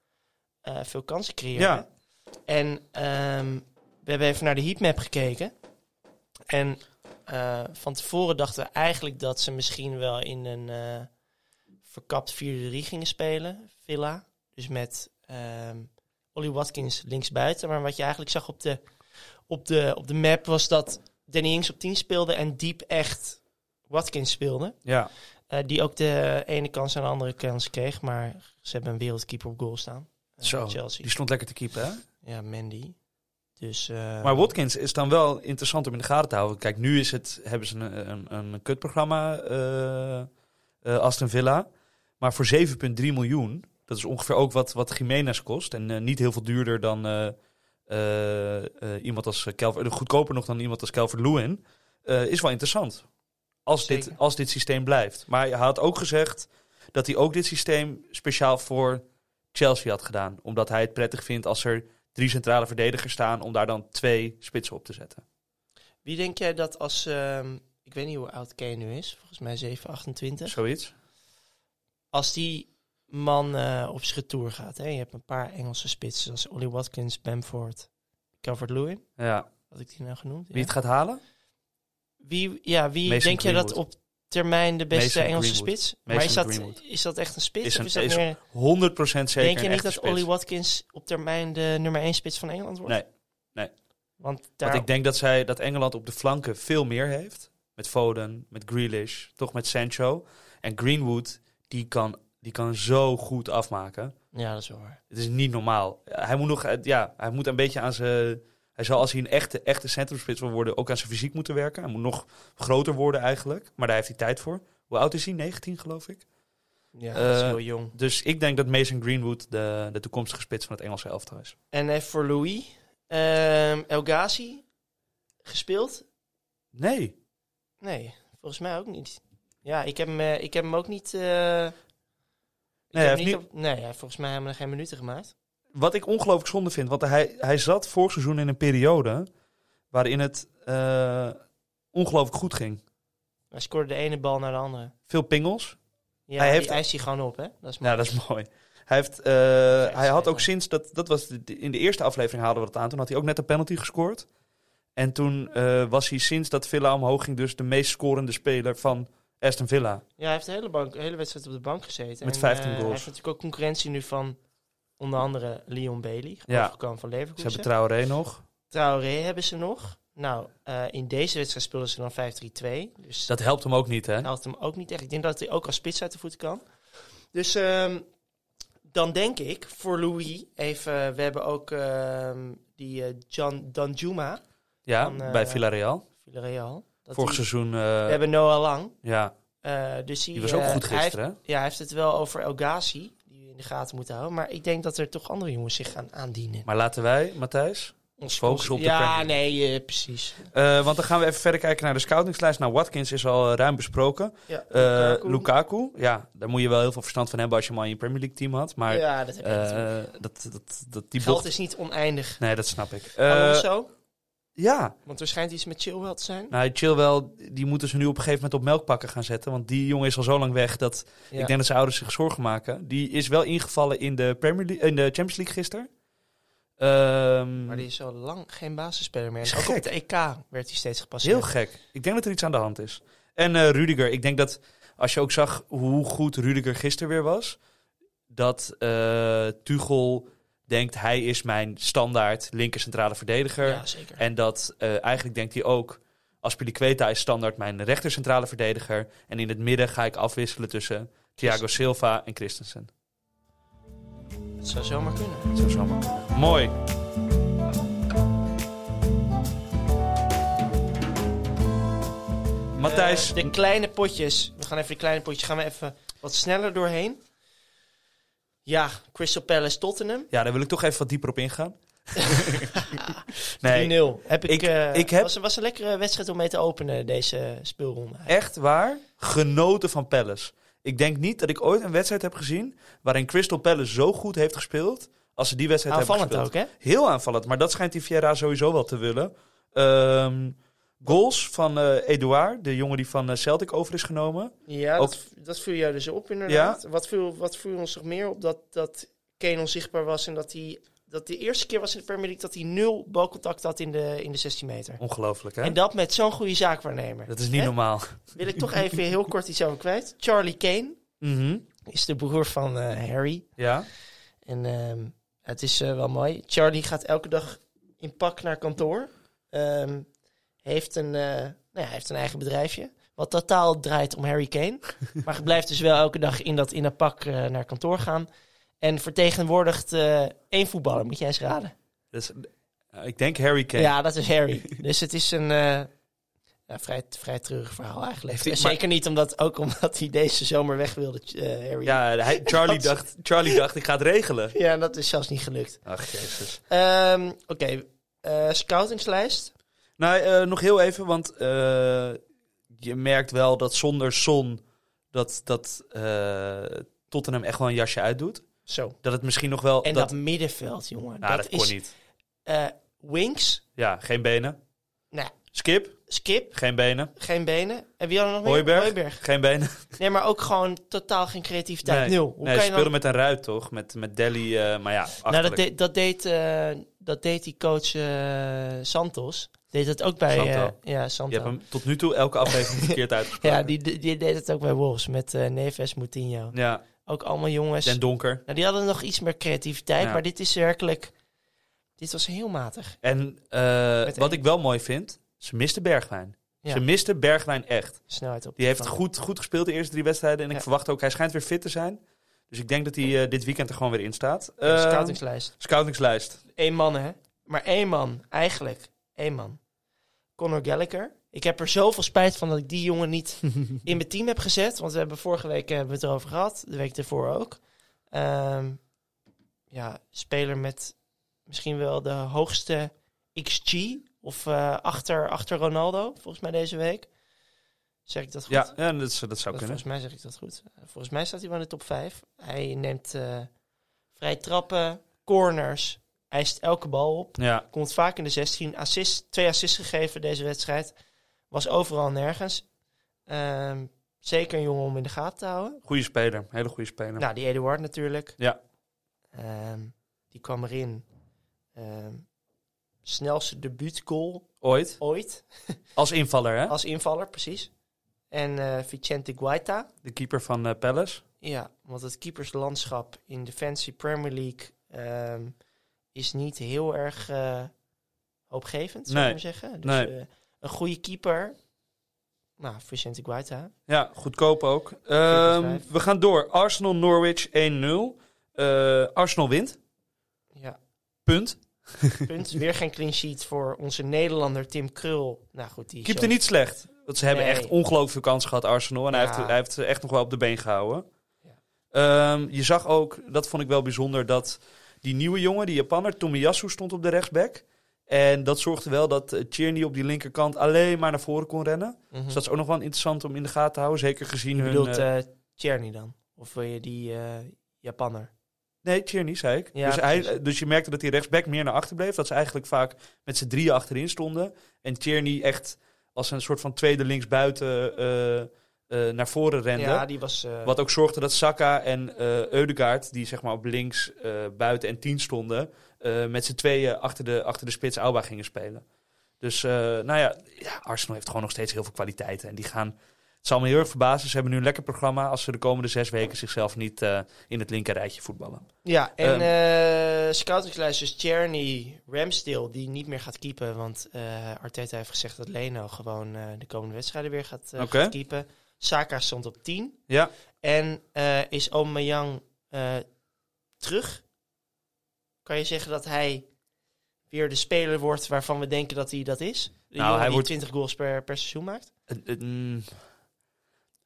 eh, veel kansen creëerde. Ja. En ehm, we hebben even naar de heatmap gekeken. En eh, van tevoren dachten we eigenlijk dat ze misschien wel in een eh verkapt 4-3 gingen spelen. Villa. Dus met ehm Ollie Watkins linksbuiten. Maar wat je eigenlijk zag op de, op de, op de map was dat Danny Ings op 10 speelde en Diep echt Watkins speelde. Ja. Eh, die ook de ene kans en de andere kans kreeg. Maar ze hebben een wereldkeeper op goal staan. Zo, Chelsea. die stond lekker te keepen, hè? Ja, Mandy. Dus, eh, Maar Watkins is dan wel interessant om in de gaten te houden. Kijk, nu is het, hebben ze een, een, een kutprogramma, eh, Aston Villa. Maar voor 7,3 miljoen, dat is ongeveer ook wat, wat Jiménez kost. En niet heel veel duurder dan iemand als Calvert, goedkoper nog dan iemand als Calvert-Lewin. eh, is wel interessant. Als dit, als dit systeem blijft. Maar hij had ook gezegd, dat hij ook dit systeem speciaal voor Chelsea had gedaan. Omdat hij het prettig vindt als er drie centrale verdedigers staan om daar dan twee spitsen op te zetten. Wie denk jij dat als... ehm, ik weet niet hoe oud Kane nu is. Volgens mij 7, 28. Zoiets. Als die man eh, op zijn retour gaat. Hè? Je hebt een paar Engelse spitsen. Zoals Ollie Watkins, Bamford, Calvert-Lewin. Ja. Had ik die nou genoemd? Wie het gaat halen? Wie, ja, wie Mason denk je dat op termijn de beste Mason Engelse Greenwood. spits? Mason maar is dat, Greenwood. is dat echt een spits? Is of is dat is meer, 100% zeker denk je niet dat. Ollie Watkins op termijn de nummer 1 spits van Engeland wordt? Nee, nee. Want daar, Want ik denk dat, zij, dat Engeland op de flanken veel meer heeft. Met Foden, met Grealish, toch met Sancho. En Greenwood, die kan, die kan zo goed afmaken. Ja, dat is wel waar. Het is niet normaal. Hij moet nog, ja, hij moet een beetje aan zijn. Hij zal als hij een echte, echte centrumspits wil worden, ook aan zijn fysiek moeten werken. Hij moet nog groter worden eigenlijk. Maar daar heeft hij tijd voor. Hoe oud is hij? 19 geloof ik. Ja, dat is Eh, heel jong. Dus ik denk dat Mason Greenwood de, de toekomstige spits van het Engelse elftal is. En even voor Louis. ehm El Ghazi gespeeld? Nee. Nee, volgens mij ook niet. Ja, ik heb hem, eh, ik heb hem ook niet... eh, hij heeft niet- op- nee, hij heeft volgens mij helemaal geen minuten gemaakt. Wat ik ongelooflijk zonde vind, want hij, hij zat vorig seizoen in een periode waarin het eh, ongelooflijk goed ging. Hij scoorde de ene bal naar de andere. Veel pingels. Ja, Hij heeft- die eist hij gewoon op, hè? Dat is mooi. Ja, dat is mooi. Hij, heeft, eh, hij had ook sinds dat, dat was de- in de eerste aflevering haalden we dat aan. Toen had hij ook net een penalty gescoord. En toen eh, was hij sinds dat Villa omhoog ging, dus de meest scorende speler van Aston Villa. Ja, hij heeft de hele, bank, de hele wedstrijd op de bank gezeten. Met En, 15 eh, goals. Hij heeft natuurlijk ook concurrentie nu van onder andere Leon Bailey. Ja. Van Ze Leverkusen. hebben Traoré nog. Traoré hebben ze nog. Nou, eh, in deze wedstrijd speelden ze dan 5-3-2. Dus Dat helpt hem ook niet, hè? helpt hem ook niet echt. Ik denk dat hij ook als spits uit de voeten kan. Dus ehm, dan denk ik voor Louis even... We hebben ook ehm, die eh, John Danjuma, ja, van, eh, bij Villarreal. Villarreal. Dat Vorig die- seizoen, We hebben Noah Lang. ja, dus die, die was ook goed heeft- gisteren? Ja, hij heeft het wel over El Ghazi, de gaten moeten houden. Maar ik denk dat er toch andere jongens zich gaan aandienen. Maar laten wij, Matthijs, Ons focussen op de Ja, Premier nee, eh, precies. Eh, want dan gaan we even verder kijken naar de scoutingslijst. Nou, Watkins is al eh, ruim besproken. Ja, Lukaku. Lukaku. ja, daar moet je wel heel veel verstand van hebben als je hem al in je Premier League team had. Maar ja, dat heb je natuurlijk. dat, dat, dat, die Geld bocht... is niet oneindig. Nee, dat snap ik. Alonso, ja, want er schijnt iets met Chilwell te zijn. nou, Chilwell, die moeten ze nu op een gegeven moment op melkpakken gaan zetten. Want die jongen is al zo lang weg dat Ja. ik denk dat zijn ouders zich zorgen maken. Die is wel ingevallen in de, Premier League, in de Champions League gisteren. Ehm, Maar die is al lang geen basisspeler meer. En ook gek. op het EK werd hij steeds gepasseerd. Heel gek. Ik denk dat er iets aan de hand is. En eh Rudiger, ik denk dat als je ook zag hoe goed Rudiger gisteren weer was, dat eh Tuchel denkt hij is mijn standaard linker centrale verdediger. Ja, zeker. En dat eh, eigenlijk denkt hij ook, Aspilicueta is standaard mijn rechter centrale verdediger. En in het midden ga ik afwisselen tussen Thiago Silva en Christensen. Dat zou zomaar kunnen. Dat zou zomaar kunnen. Mooi. Matthijs, Eh, de kleine potjes. We gaan even de kleine potjes. Gaan we even wat sneller doorheen. Ja, Crystal Palace Tottenham. Ja, daar wil ik toch even wat dieper op ingaan. 3-0. Heb ik, Ik- eh, ik heb- was, was een lekkere wedstrijd om mee te openen, deze speelronde. echt waar genoten van Palace. Ik denk niet dat ik ooit een wedstrijd heb gezien waarin Crystal Palace zo goed heeft gespeeld als ze die wedstrijd Aanvallend hebben ook, gespeeld. hè? Heel aanvallend, maar dat schijnt die Vieira sowieso wel te willen. Ehm, goals van eh Eduard, de jongen die van eh, Celtic over is genomen. Ja, Ook- dat, dat viel jou dus op inderdaad. Wat, viel, wat viel ons nog meer op? Dat, dat Kane onzichtbaar was en dat hij... Dat de eerste keer was in de Premier League dat hij nul balcontact had in de, in de 16 meter. Ongelooflijk, hè? En dat met zo'n goede zaakwaarnemer. Dat is niet Hè? normaal. Wil ik toch even heel kort iets over kwijt. Charlie Kane Mhm. is de broer van eh, Harry. Ja. En ehm, het is wel mooi. Charlie gaat elke dag in pak naar kantoor. Ehm, heeft, een, eh, nou ja, heeft een eigen bedrijfje. Wat totaal draait om Harry Kane. maar blijft dus wel elke dag in dat, in dat pak eh, naar kantoor gaan. En vertegenwoordigt eh, één voetballer. Moet jij eens raden? Dus, ik denk Harry Kane. Ja, dat is Harry. dus het is een ja, vrij, vrij treurig verhaal eigenlijk. Zeker niet omdat, ook omdat hij deze zomer weg wilde, Harry. Ja, hij, Charlie, dacht, Charlie dacht, ik ga het regelen. ja, dat is zelfs niet gelukt. Ach, jezus. Ehm, Oké, eh, scoutingslijst. Nou, eh, nog heel even, want eh, je merkt wel dat zonder Son dat, dat eh, Tottenham echt wel een jasje uitdoet. Zo. Dat het misschien nog wel... En dat, dat, middenveld, jongen. nou, dat, dat kon is niet. Winks, Ja, geen benen. nou, Skip, Skip, geen benen. geen benen. En wie hadden nog Hooiberg? meer? Geen benen. Nee, maar ook gewoon totaal geen creativiteit. Nee. Nul. Hoe nee, kan je speelden dan... met een ruit, toch? Met, met Delhi, maar ja, Nou, dat, achterlijk. deed dat, deed, dat deed die coach Santos. Deed dat ook bij... Santo. eh, ja, Je Santo. hebt hem tot nu toe elke aflevering verkeerd uitgesproken. Ja, die, die, deed het ook bij Wolves met eh Neves Moutinho. Ja, Ook allemaal jongens. Den Donker. Nou, die hadden nog iets meer creativiteit, Ja. maar dit is werkelijk... Dit was heel matig. En eh, wat één. ik wel mooi vind, ze miste Bergwijn. Ja. Ze miste Bergwijn echt. Snelheid op. Die heeft goed, goed gespeeld de eerste drie wedstrijden. En ik Ja. verwacht ook, hij schijnt weer fit te zijn. Dus ik denk dat hij dit weekend er gewoon weer in staat. Eh, scoutingslijst. scoutingslijst. Eén man, hè? Maar één man, eigenlijk. Één man. Conor Gallagher. Ik heb er zoveel spijt van dat ik die jongen niet in mijn team heb gezet. Want we hebben vorige week eh, hebben we het erover gehad. De week ervoor ook. Ehm, ja, speler met misschien wel de hoogste XG. Of eh, achter, achter Ronaldo, volgens mij deze week. Zeg ik dat goed? Ja, ja dat, is- dat zou Dat- kunnen. volgens mij zeg ik dat goed. Volgens mij staat hij wel in de top 5. Hij neemt eh vrij trappen, corners. Hij eist elke bal op. Ja, Komt vaak in de 16. Assist, twee assists gegeven deze wedstrijd. Was overal nergens. Ehm, zeker een jongen om in de gaten te houden. goede speler. Hele goede speler. Nou, die Eduard natuurlijk. Ja. Ehm, die kwam erin. Ehm, snelste debuutgoal Ooit. ooit. Als invaller, hè? Als invaller, precies. En eh Vicente Guaita. De keeper van eh, Palace. Ja, want het keeperslandschap in de Fancy Premier League is niet heel erg eh, hoopgevend, zou Nee, ik maar zeggen. Dus nee. eh, een goede keeper, nou, Vicente Guaita. Ja, goedkoop ook. Ehm, we gaan door. Arsenal-Norwich 1-0. Eh, Arsenal wint. Ja, Punt. punt. Weer geen clean sheet voor onze Nederlander Tim Krul. Nou goed, die Keepte niet slecht. Want ze hebben Nee. echt ongelooflijk veel kansen gehad, Arsenal. En hij, heeft, hij heeft echt nog wel op de been gehouden. Ja. Ehm, je zag ook, dat vond ik wel bijzonder, dat die nieuwe jongen, die Japanner, Tomiyasu, stond op de rechtsback. En dat zorgde wel dat eh, Tierney op die linkerkant alleen maar naar voren kon rennen. Mhm. Dus dat is ook nog wel interessant om in de gaten te houden. Zeker gezien Je hun... bedoelt eh, eh Tjerny dan? Of wil je die eh Japanner? Nee, Tierney, zei ik. Ja, dus, hij, dus je merkte dat die rechtsback meer naar achter bleef. Dat ze eigenlijk vaak met z'n drieën achterin stonden. En Tierney echt als een soort van tweede linksbuiten eh naar voren rende. Ja, die was... eh, Wat ook zorgde dat Saka en eh Eudegaard, die zeg maar op links buiten en tien stonden, met z'n tweeën achter de, achter de spits Alba gingen spelen. Dus nou ja, ja, Arsenal heeft gewoon nog steeds heel veel kwaliteiten. En die gaan, het zal me heel erg verbazen, ze hebben nu een lekker programma als ze de komende zes weken zichzelf niet in het linker rijtje voetballen. Ja, en scoutingslijst is Cherny Ramsdale, die niet meer gaat keepen. Want Arteta heeft gezegd dat Leno gewoon de komende wedstrijden weer gaat, Oké. gaat keepen. Saka stond op 10. Ja, En eh, is Aubameyang eh terug? Kan je zeggen dat hij weer de speler wordt waarvan we denken dat hij dat is? De Nou, hij die wordt- 20 goals per, per seizoen maakt? Mm,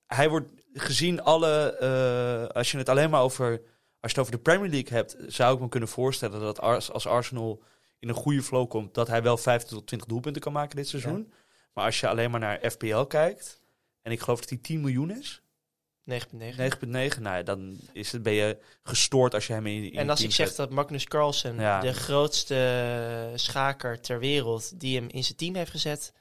hij wordt gezien alle. eh, als je het alleen maar over. Als je het over de Premier League hebt, zou ik me kunnen voorstellen dat als Arsenal in een goede flow komt, dat hij wel 15 tot 20 doelpunten kan maken dit seizoen. Maar als je alleen maar naar FPL kijkt, en ik geloof dat hij 10 miljoen is, 9,9. 9,9, nou ja, dan is het, ben je gestoord als je hem in, in En als ik zeg zet. dat Magnus Carlsen, Ja. de grootste schaker ter wereld, die hem in zijn team heeft gezet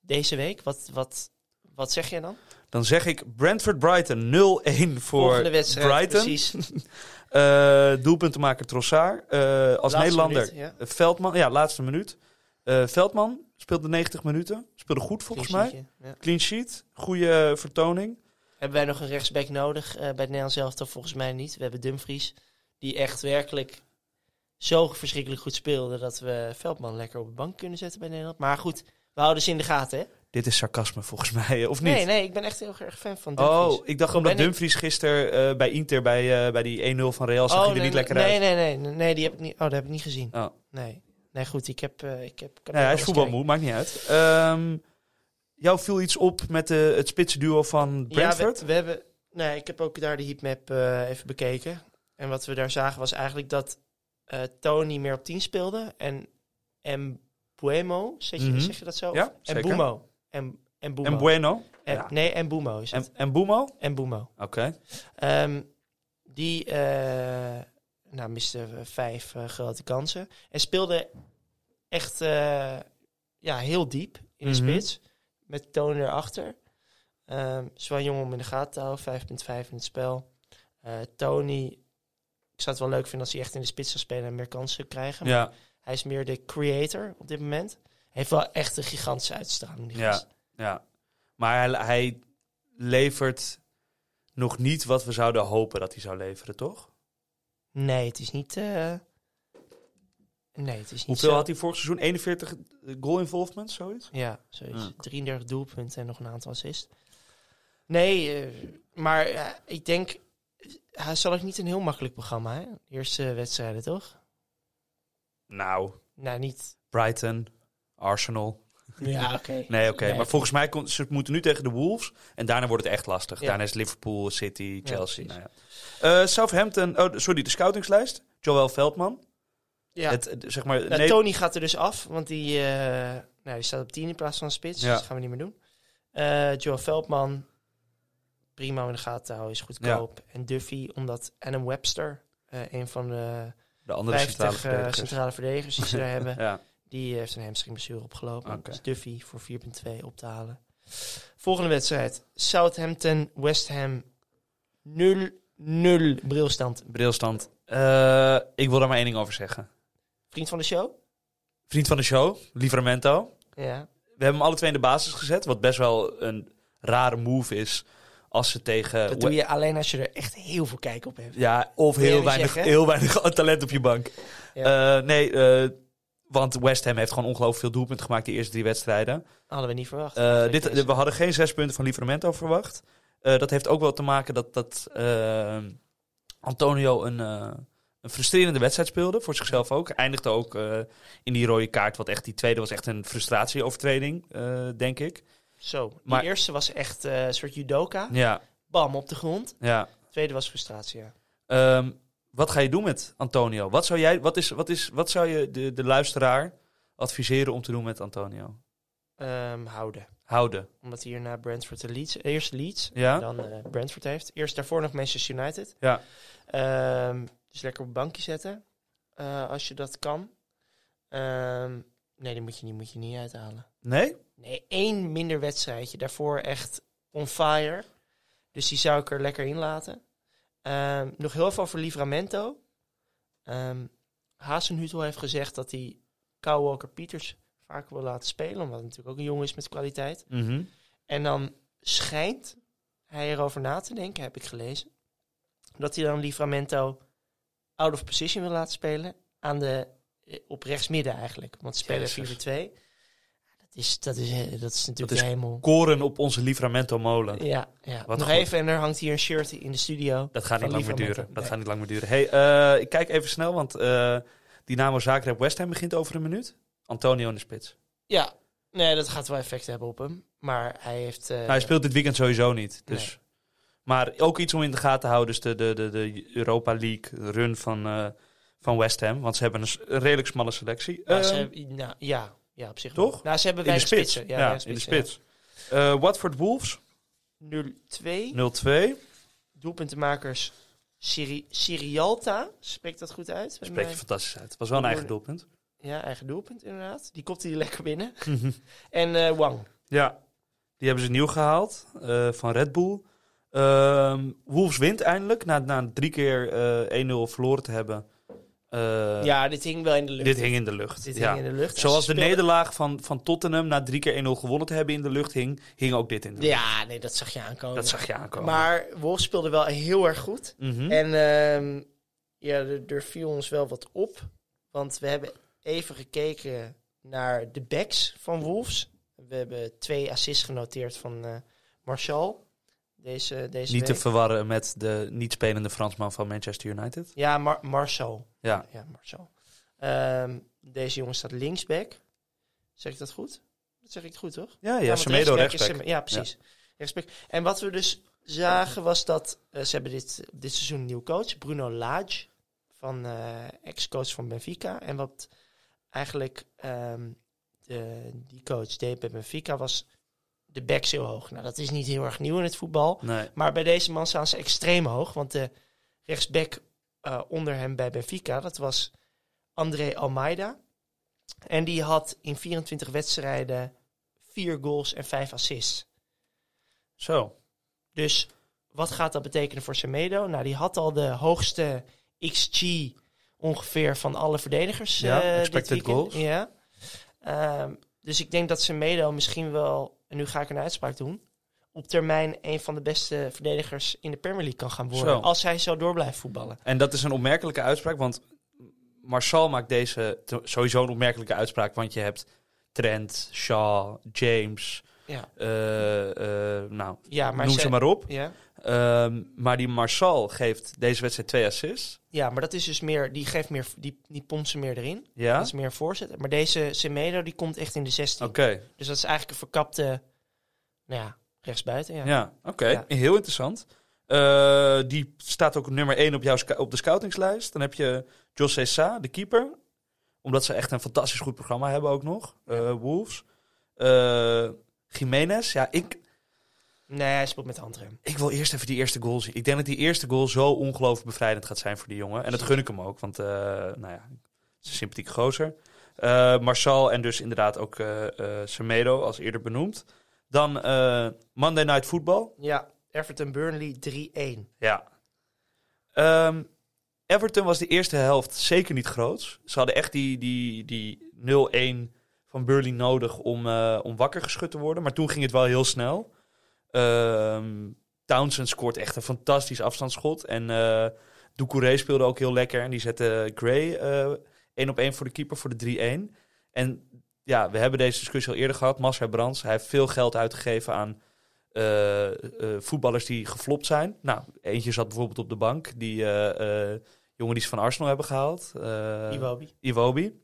deze week, wat, wat, wat zeg je dan? Dan zeg ik Brentford Brighton 0-1 voor Volgende wedstrijd, Brighton. precies. Eh doelpuntenmaker Trossard. Eh, als Laatste Nederlander minuut, ja. Veldman. Ja, laatste minuut. Eh, Veldman speelde 90 minuten. Speelde goed volgens Clean mij. ja. Clean sheet. Goede vertoning. Hebben wij nog een rechtsback nodig eh, bij het Nederlands elftal? Volgens mij niet. We hebben Dumfries, die echt werkelijk zo verschrikkelijk goed speelde dat we Veldman lekker op de bank kunnen zetten bij Nederland. Maar goed, we houden ze in de gaten, hè? Dit is sarcasme volgens mij, of niet? Nee, nee, ik ben echt heel erg fan van Dumfries. Oh, ik dacht omdat. Dumfries gisteren eh, bij Inter bij, eh, bij die 1-0 van Real zag oh, er nee, niet lekker nee, uit. nee, nee, nee, nee, die heb ik niet. Oh, dat heb ik niet gezien. Oh. Nee, nee, goed, ik heb, eh, ik heb. Nee, hij is voetbalmoe, maakt niet uit. Ehm, jou viel iets op met de, het spitsenduo van Ja, Brentford? we, we hebben. Nee, ik heb ook daar de heatmap eh even bekeken. En wat we daar zagen was eigenlijk dat eh, Tony meer op 10 speelde. En, en Buemo, zeg je, Mhm. zeg je dat zo? Ja, en. Bumo. En, en Bumo. en Bueno? En, Ja. Nee, en Boemo is het. En, en Boemo? En Boemo. Oké. Ehm, die nou, miste eh, vijf eh, grote kansen. En speelde echt eh, ja, heel diep in de Mhm. spits. Met Tony erachter. Ehm is wel jong om in de gaten te houden. 5.5 in het spel. Tony, ik zou het wel leuk vinden als hij echt in de spits zou spelen en meer kansen krijgen. Maar Ja, Hij is meer de creator op dit moment. Heeft wel echt een gigantische uitstraling. Die Ja. gast. ja. Maar hij, hij levert nog niet wat we zouden hopen dat hij zou leveren, toch? Nee, het is niet... eh, nee, het is niet Hoeveel zo. had hij vorig seizoen? 41 goal involvement, zoiets? Ja, zoiets. Ja. 33 doelpunten en nog een aantal assists. Nee, eh, maar eh, ik denk... Hij zal ook niet een heel makkelijk programma, hè? Eerste wedstrijden, toch? Nou, Nou, niet... Brighton, Arsenal. Ja, oké. Nee, oké. Nee, maar volgens mij ze moeten nu tegen de Wolves. En daarna wordt het echt lastig. Ja. Daarna is Liverpool, City, Chelsea. nou ja. Eh, Southampton, oh, sorry, de scoutingslijst. Joel Veldman. Ja. Het, zeg maar, Nou, nee, Tony gaat er dus af, want die, eh, nou, die staat op 10 in plaats van spits. Ja. Dus dat gaan we niet meer doen. Eh Joel Veldman, prima in de gaten te houden, is goedkoop. En Duffy, omdat Adam Webster, een van de de andere centrale 50 verdedigers. centrale verdedigers die ze daar hebben, Ja. Die heeft een hamstringblessure opgelopen. Dus Duffy voor 4.2 op te halen. Volgende wedstrijd, Southampton, West Ham, 0-0 brilstand. Brilstand. Eh, ik wil daar maar één ding over zeggen. Vriend van de show? Vriend van de show, Livramento. Ja. We hebben hem alle twee in de basis gezet. Wat best wel een rare move is. Als ze tegen... Dat doe je alleen als je er echt heel veel kijk op hebt. Ja, of heel weinig, zeggen? heel weinig talent op je bank. Ja. Eh, nee, eh, want West Ham heeft gewoon ongelooflijk veel doelpunten gemaakt die eerste drie wedstrijden. Hadden we niet verwacht. Eh, dit, we hadden geen zes punten van Livramento verwacht. Eh, dat heeft ook wel te maken dat, dat eh, Antonio een, een frustrerende wedstrijd speelde. Voor zichzelf ook. Eindigde ook in die rode kaart. Wat echt die tweede was echt een frustratieovertreding, denk ik. Zo, die Maar- eerste was echt een soort judoka. Ja, Bam, op de grond. ja. De tweede was frustratie, ja. Ehm, wat ga je doen met Antonio? Wat zou, jij, wat is, wat is, wat zou je de, de luisteraar adviseren om te doen met Antonio? Ehm, houden. Houden. Omdat hij hier naar Brentford de Leeds, eerst Leeds, Ja? dan eh, Brentford heeft. Eerst daarvoor nog Manchester United. Ja. Ehm, dus lekker op een bankje zetten, eh, als je dat kan. Ehm, nee, die moet je niet, moet je niet uithalen. Nee? Nee, één minder wedstrijdje. Daarvoor echt on fire. Dus die zou ik er lekker in laten. Ehm, nog heel veel over Livramento. Ehm Hasenhutel heeft gezegd dat hij Kyle Walker Peters vaker wil laten spelen. Omdat hij natuurlijk ook een jongen is met kwaliteit. Mhm. En dan schijnt hij erover na te denken, heb ik gelezen. Dat hij dan Livramento out of position wil laten spelen. Aan de, eh, op rechtsmidden eigenlijk. Want ze spelen Jezus. 4-2. Dat is, dat, is, eh, dat is natuurlijk Dat is de hemel. Koren op onze Livramento molen. Ja, ja. Wat nog goed. even en er hangt hier een shirt in de studio. Dat gaat niet lang meer duren. Dat Nee. gaat niet lang meer duren. Hey, eh, ik kijk even snel, want eh Dynamo Zagreb West Ham begint over een minuut. Antonio in de spits. Ja, nee, dat gaat wel effect hebben op hem. Maar hij heeft... Nou, hij speelt dit weekend sowieso niet. Dus. Maar ook iets om in de gaten te houden is de, de, de, de Europa League run van, van West Ham. Want ze hebben een, redelijk smalle selectie. nou, ze Eh, hebben- nou, ja, ja, op zich Toch? wel. Nou, ze hebben in de spits. spitsen. Ja, in de spits. Eh, Watford Wolves ja. 0-2. 0-2. Doelpuntenmakers Siri Sirialta. Spreekt dat goed uit? Bij Spreek je fantastisch uit. Het was wel een eigen doelpunt. Ja, eigen doelpunt inderdaad. Die komt hij lekker binnen. en eh, Wang. Ja, die hebben ze nieuw gehaald eh, van Red Bull. Ehm, Wolves wint eindelijk na, na drie keer eh 1-0 verloren te hebben. Eh, ja, dit hing wel in de lucht. dit hing in de lucht. Dit ja. hing in de lucht. Zoals de speelden- nederlaag van, van Tottenham na drie keer 1-0 gewonnen te hebben in de lucht hing, hing ook dit in de lucht. Ja, nee, dat zag je aankomen. Dat zag je aankomen. Maar Wolf speelde wel heel erg goed. Mhm. En ehm, ja, er, er viel ons wel wat op. Want we hebben even gekeken naar de backs van Wolves. We hebben twee assists genoteerd van Martial. Deze, deze Niet te verwarren met de niet spelende Fransman van Manchester United. Ja, Mar Martial. Ja, Ja, Martial. Ehm, deze jongen staat linksback. Zeg ik dat goed? Dat zeg ik het goed, toch? ja, ja, Ja, Semedo rechtsback is rechtsback. Ja, precies. Rechtsback. En wat we dus zagen was dat eh, ze hebben dit, dit seizoen een nieuw coach, Bruno Lage, van eh, ex-coach van Benfica. En wat eigenlijk ehm, de, die coach deed bij Benfica was de backs heel hoog. Nou, dat is niet heel erg nieuw in het voetbal. Nee. Maar bij deze man staan ze extreem hoog. Want de rechtsback eh, onder hem bij Benfica, dat was André Almeida. En die had in 24 wedstrijden vier goals en vijf assists. Zo. Dus wat gaat dat betekenen voor Semedo? Nou, die had al de hoogste XG ongeveer van alle verdedigers. Ja, dit expected weekend. goals. Ja. Ehm, dus ik denk dat Semedo misschien wel, en nu ga ik een uitspraak doen, op termijn een van de beste verdedigers in de Premier League kan gaan worden. Zo. Als hij zo door blijft voetballen. En dat is een opmerkelijke uitspraak, want Marcel maakt deze sowieso een opmerkelijke uitspraak, want je hebt Trent, Shaw, James, Ja, eh, eh, nou, ja maar, noem ze- ze maar op. Ja. Ehm, maar die Marcel geeft deze wedstrijd twee assists. ja, maar dat is dus meer, die geeft meer, die, die pompt ze meer erin. Ja, Dat is meer voorzet. Maar deze Semedo, die komt echt in de 16. oké. Dus dat is eigenlijk een verkapte, nou ja, rechtsbuiten. Ja. Ja, oké. Ja. Heel interessant. Eh, die staat ook nummer 1 op, jouw op de scoutingslijst. Dan heb je José Sa, de keeper. Omdat ze echt een fantastisch goed programma hebben ook nog. Wolves. Eh Jiménez. Ja, ik, Nee, hij speelt met handrem. ik wil eerst even die eerste goal zien. Ik denk dat die eerste goal zo ongelooflijk bevrijdend gaat zijn voor die jongen. En dat gun ik hem ook. Want, eh, nou ja, het is een sympathieke gozer. Eh Marcel en dus inderdaad ook eh, Semedo, als eerder benoemd. Dan Monday Night Football. Ja, Everton Burnley 3-1. Ja. Ehm, Everton was de eerste helft zeker niet groot. Ze hadden echt die, die, die 0-1 van Burnley nodig om, eh, om wakker geschud te worden. Maar toen ging het wel heel snel. Ehm, Townsend scoort echt een fantastisch afstandsschot. En eh Doucouré speelde ook heel lekker. En die zette Gray eh één op één voor de keeper voor de 3-1. En ja, we hebben deze discussie al eerder gehad. Marcel Brands, hij heeft veel geld uitgegeven aan voetballers die geflopt zijn. Nou, eentje zat bijvoorbeeld op de bank. Die jongen die ze van Arsenal hebben gehaald. eh, Iwobi. Iwobi.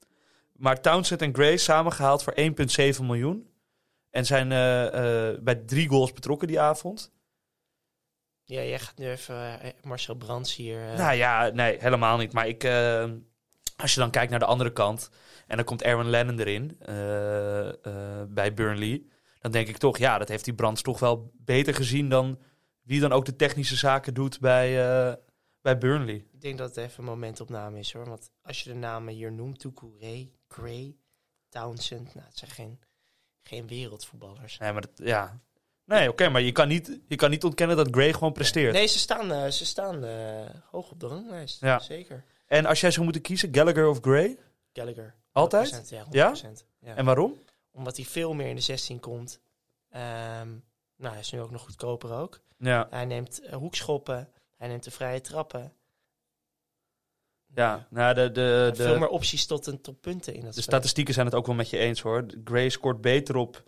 Maar Townsend en Gray samengehaald voor 1,7 miljoen. En zijn eh, eh, bij drie goals betrokken die avond. Ja, jij gaat nu even eh, Marcel Brands hier. Nou ja, nee, helemaal niet. Maar ik, als je dan kijkt naar de andere kant. En dan komt Erwin Lennon erin bij Burnley. Dan denk ik toch, ja, dat heeft die Brands toch wel beter gezien dan wie dan ook de technische zaken doet bij, bij Burnley. Ik denk dat het even een momentopname is hoor. Want als je de namen hier noemt, Doucouré, Gray, Townsend. Nou, het zijn geen, geen wereldvoetballers. Nee, maar dat, ja. Nee, oké, maar je kan, niet, je kan niet ontkennen dat Gray gewoon presteert. Nee, ze staan, eh, ze staan eh, hoog op de ranglijst. Ja. Zeker. En als jij zou moeten kiezen, Gallagher of Gray? Gallagher. Altijd? 100%, Ja, 100%. Ja? Ja? En waarom? Omdat hij veel meer in de 16 komt. Ehm, nou, hij is nu ook nog goedkoper ook. Ja, Hij neemt hoekschoppen. Hij neemt de vrije trappen. Ja. Nou, de, de, Veel meer opties tot een tot punten in dat de spel. statistieken zijn het ook wel met je eens hoor. Gray scoort beter op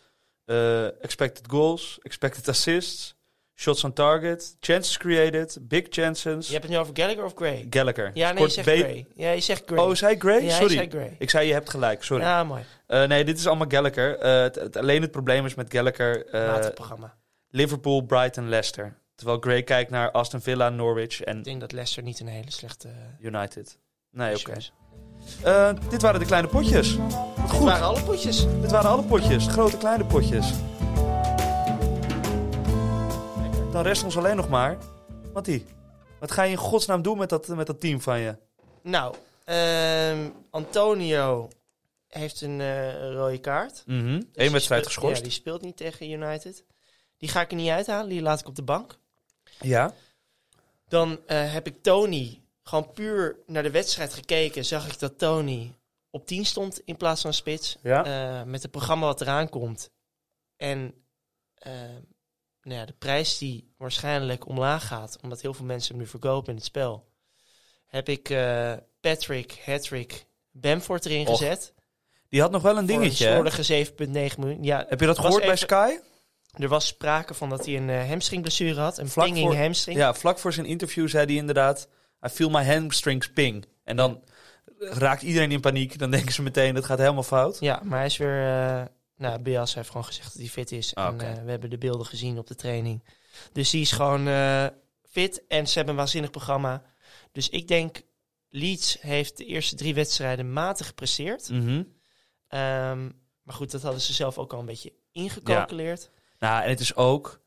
eh, expected goals, expected assists, shots on target, chances created, big chances. Je hebt het nu over Gallagher of Gray? Gallagher. Ja, nee, je zegt Gray. Ja, je zegt Gray. Oh, zei Gray? Ja, hij sorry. zei Gray. Ik zei je hebt gelijk, sorry. Ja, mooi. Eh, nee, dit is allemaal Gallagher. Eh, het, het- alleen het probleem is met Gallagher programma. Liverpool, Brighton, Leicester. Terwijl Gray kijkt naar Aston Villa, Norwich en Ik denk dat Leicester niet een hele slechte... eh, United. Nee, oké. Eh, dit waren de kleine potjes. Wat Dit goed. waren alle potjes. Dit waren alle potjes. Grote, kleine potjes. Dan rest ons alleen nog maar... Mattie, wat ga je in godsnaam doen met dat, met dat team van je? Nou, ehm, Antonio heeft een eh, rode kaart. Mhm. Dus Eén wedstrijd geschorst. Ja, die speelt niet tegen United. Die ga ik er niet uithalen. Die laat ik op de bank. Ja. Dan eh, heb ik Tony gewoon puur naar de wedstrijd gekeken. Zag ik dat Tony op 10 stond in plaats van spits. Ja. Eh, met het programma wat eraan komt. En eh, nou ja, de prijs die waarschijnlijk omlaag gaat. Omdat heel veel mensen hem nu verkopen in het spel. Heb ik Patrick, Hattrick, Bamford erin Och, gezet. Die had nog wel een Voor dingetje. Een hè? slordige 7,9 miljoen. Ja, Heb je dat gehoord bij Sky? Er was sprake van dat hij een eh, hamstringblessure had. Een Vlak pinging voor- hamstring. Ja, vlak voor zijn interview zei hij inderdaad... I feel my hamstrings ping. En dan raakt iedereen in paniek. Dan denken ze meteen, dat gaat helemaal fout. Ja, maar hij is weer... eh nou, Bias heeft gewoon gezegd dat hij fit is. Ah, en eh, we hebben de beelden gezien op de training. Dus die is gewoon fit. En ze hebben een waanzinnig programma. Dus ik denk, Leeds heeft de eerste drie wedstrijden matig gepresteerd. Mhm. Ehm, maar goed, dat hadden ze zelf ook al een beetje ingecalculeerd. Nou, en het is ook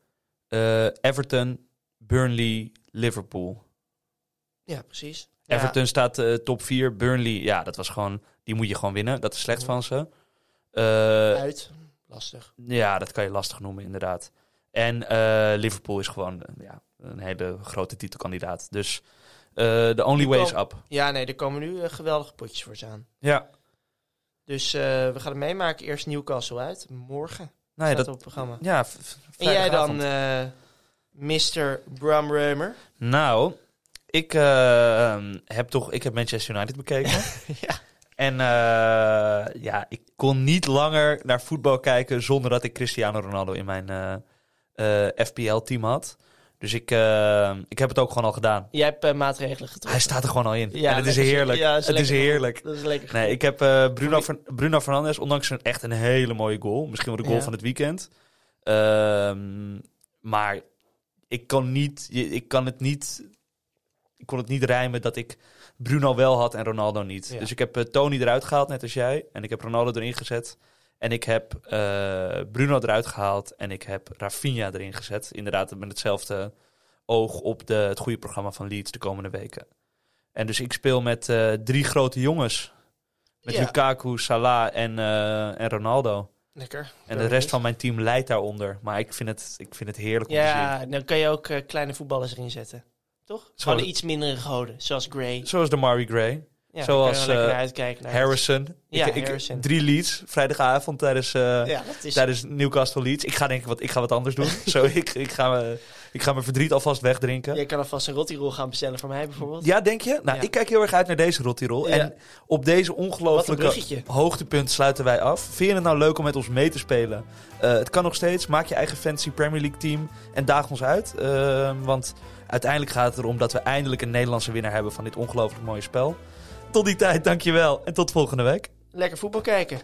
eh, Everton, Burnley, Liverpool. Ja, precies. Ja, Everton staat eh, top 4. Burnley, ja, dat was gewoon... Die moet je gewoon winnen. Dat is slecht van ze. Eh, uit. Lastig. ja, dat kan je lastig noemen, inderdaad. En Liverpool is gewoon ja, een hele grote titelkandidaat. Dus the only way is up. Ja, nee, er komen nu geweldige potjes voor ze aan. Ja, Dus we gaan het meemaken. Eerst Newcastle uit. Morgen ja, dat, op het programma. ja En jij dan, vrijdagavond. eh Mr. Bram Reumer? Nou, ik eh, ehm, heb toch... Ik heb Manchester United bekeken. ja. En eh, ja, ik kon niet langer naar voetbal kijken zonder dat ik Cristiano Ronaldo in mijn FPL-team had. Dus ik, eh, ik heb het ook gewoon al gedaan. Jij hebt eh, maatregelen getroffen. Hij staat er gewoon al in. Ja, en het is heerlijk. ja, het is heerlijk. Dat is lekker. Nee, ik heb eh, Bruno, Fer- Bruno Fernandes, ondanks een echt een hele mooie goal. Misschien wel de goal Ja. van het weekend. Ehm, maar ik kan, niet, ik kan het niet... Ik kon het niet rijmen dat ik Bruno wel had en Ronaldo niet. Ja. Dus ik heb Tony eruit gehaald, net als jij. En ik heb Ronaldo erin gezet. En ik heb eh, Bruno eruit gehaald. En ik heb Rafinha erin gezet. Inderdaad, met hetzelfde oog op de, het goede programma van Leeds de komende weken. En dus ik speel met eh, drie grote jongens. Met Ja. Lukaku, Salah en, eh, en Ronaldo. Lekker. En de rest van mijn team leidt daaronder. Maar ik vind het, ik vind het heerlijk om te zien. Ja, dan kan je ook kleine voetballers erin zetten. Toch? Gewoon iets mindere goden. Zoals Gray. Zoals de Mari Gray, Ja, Zoals, je eh, naar Harrison. Ja, ik, ik, Harrison. Drie leads, vrijdagavond tijdens, eh, Ja, is... tijdens Newcastle Leeds. Ik ga denk ik wat, ik ga wat anders doen. Zo, ik, ik, ga ik ga mijn verdriet alvast wegdrinken. Jij kan alvast een rottirol gaan bestellen voor mij bijvoorbeeld. Ja, denk je? Nou, ik kijk heel erg uit naar deze Rottirol. Ja. En op deze bruggetje. hoogtepunt sluiten wij af. Vind je het nou leuk om met ons mee te spelen? Eh, het kan nog steeds. Maak je eigen fantasy Premier League team en daag ons uit. Eh, want uiteindelijk gaat het erom dat we eindelijk een Nederlandse winnaar hebben van dit ongelooflijk mooie spel. Tot die tijd, dankjewel. En tot volgende week. Lekker voetbal kijken.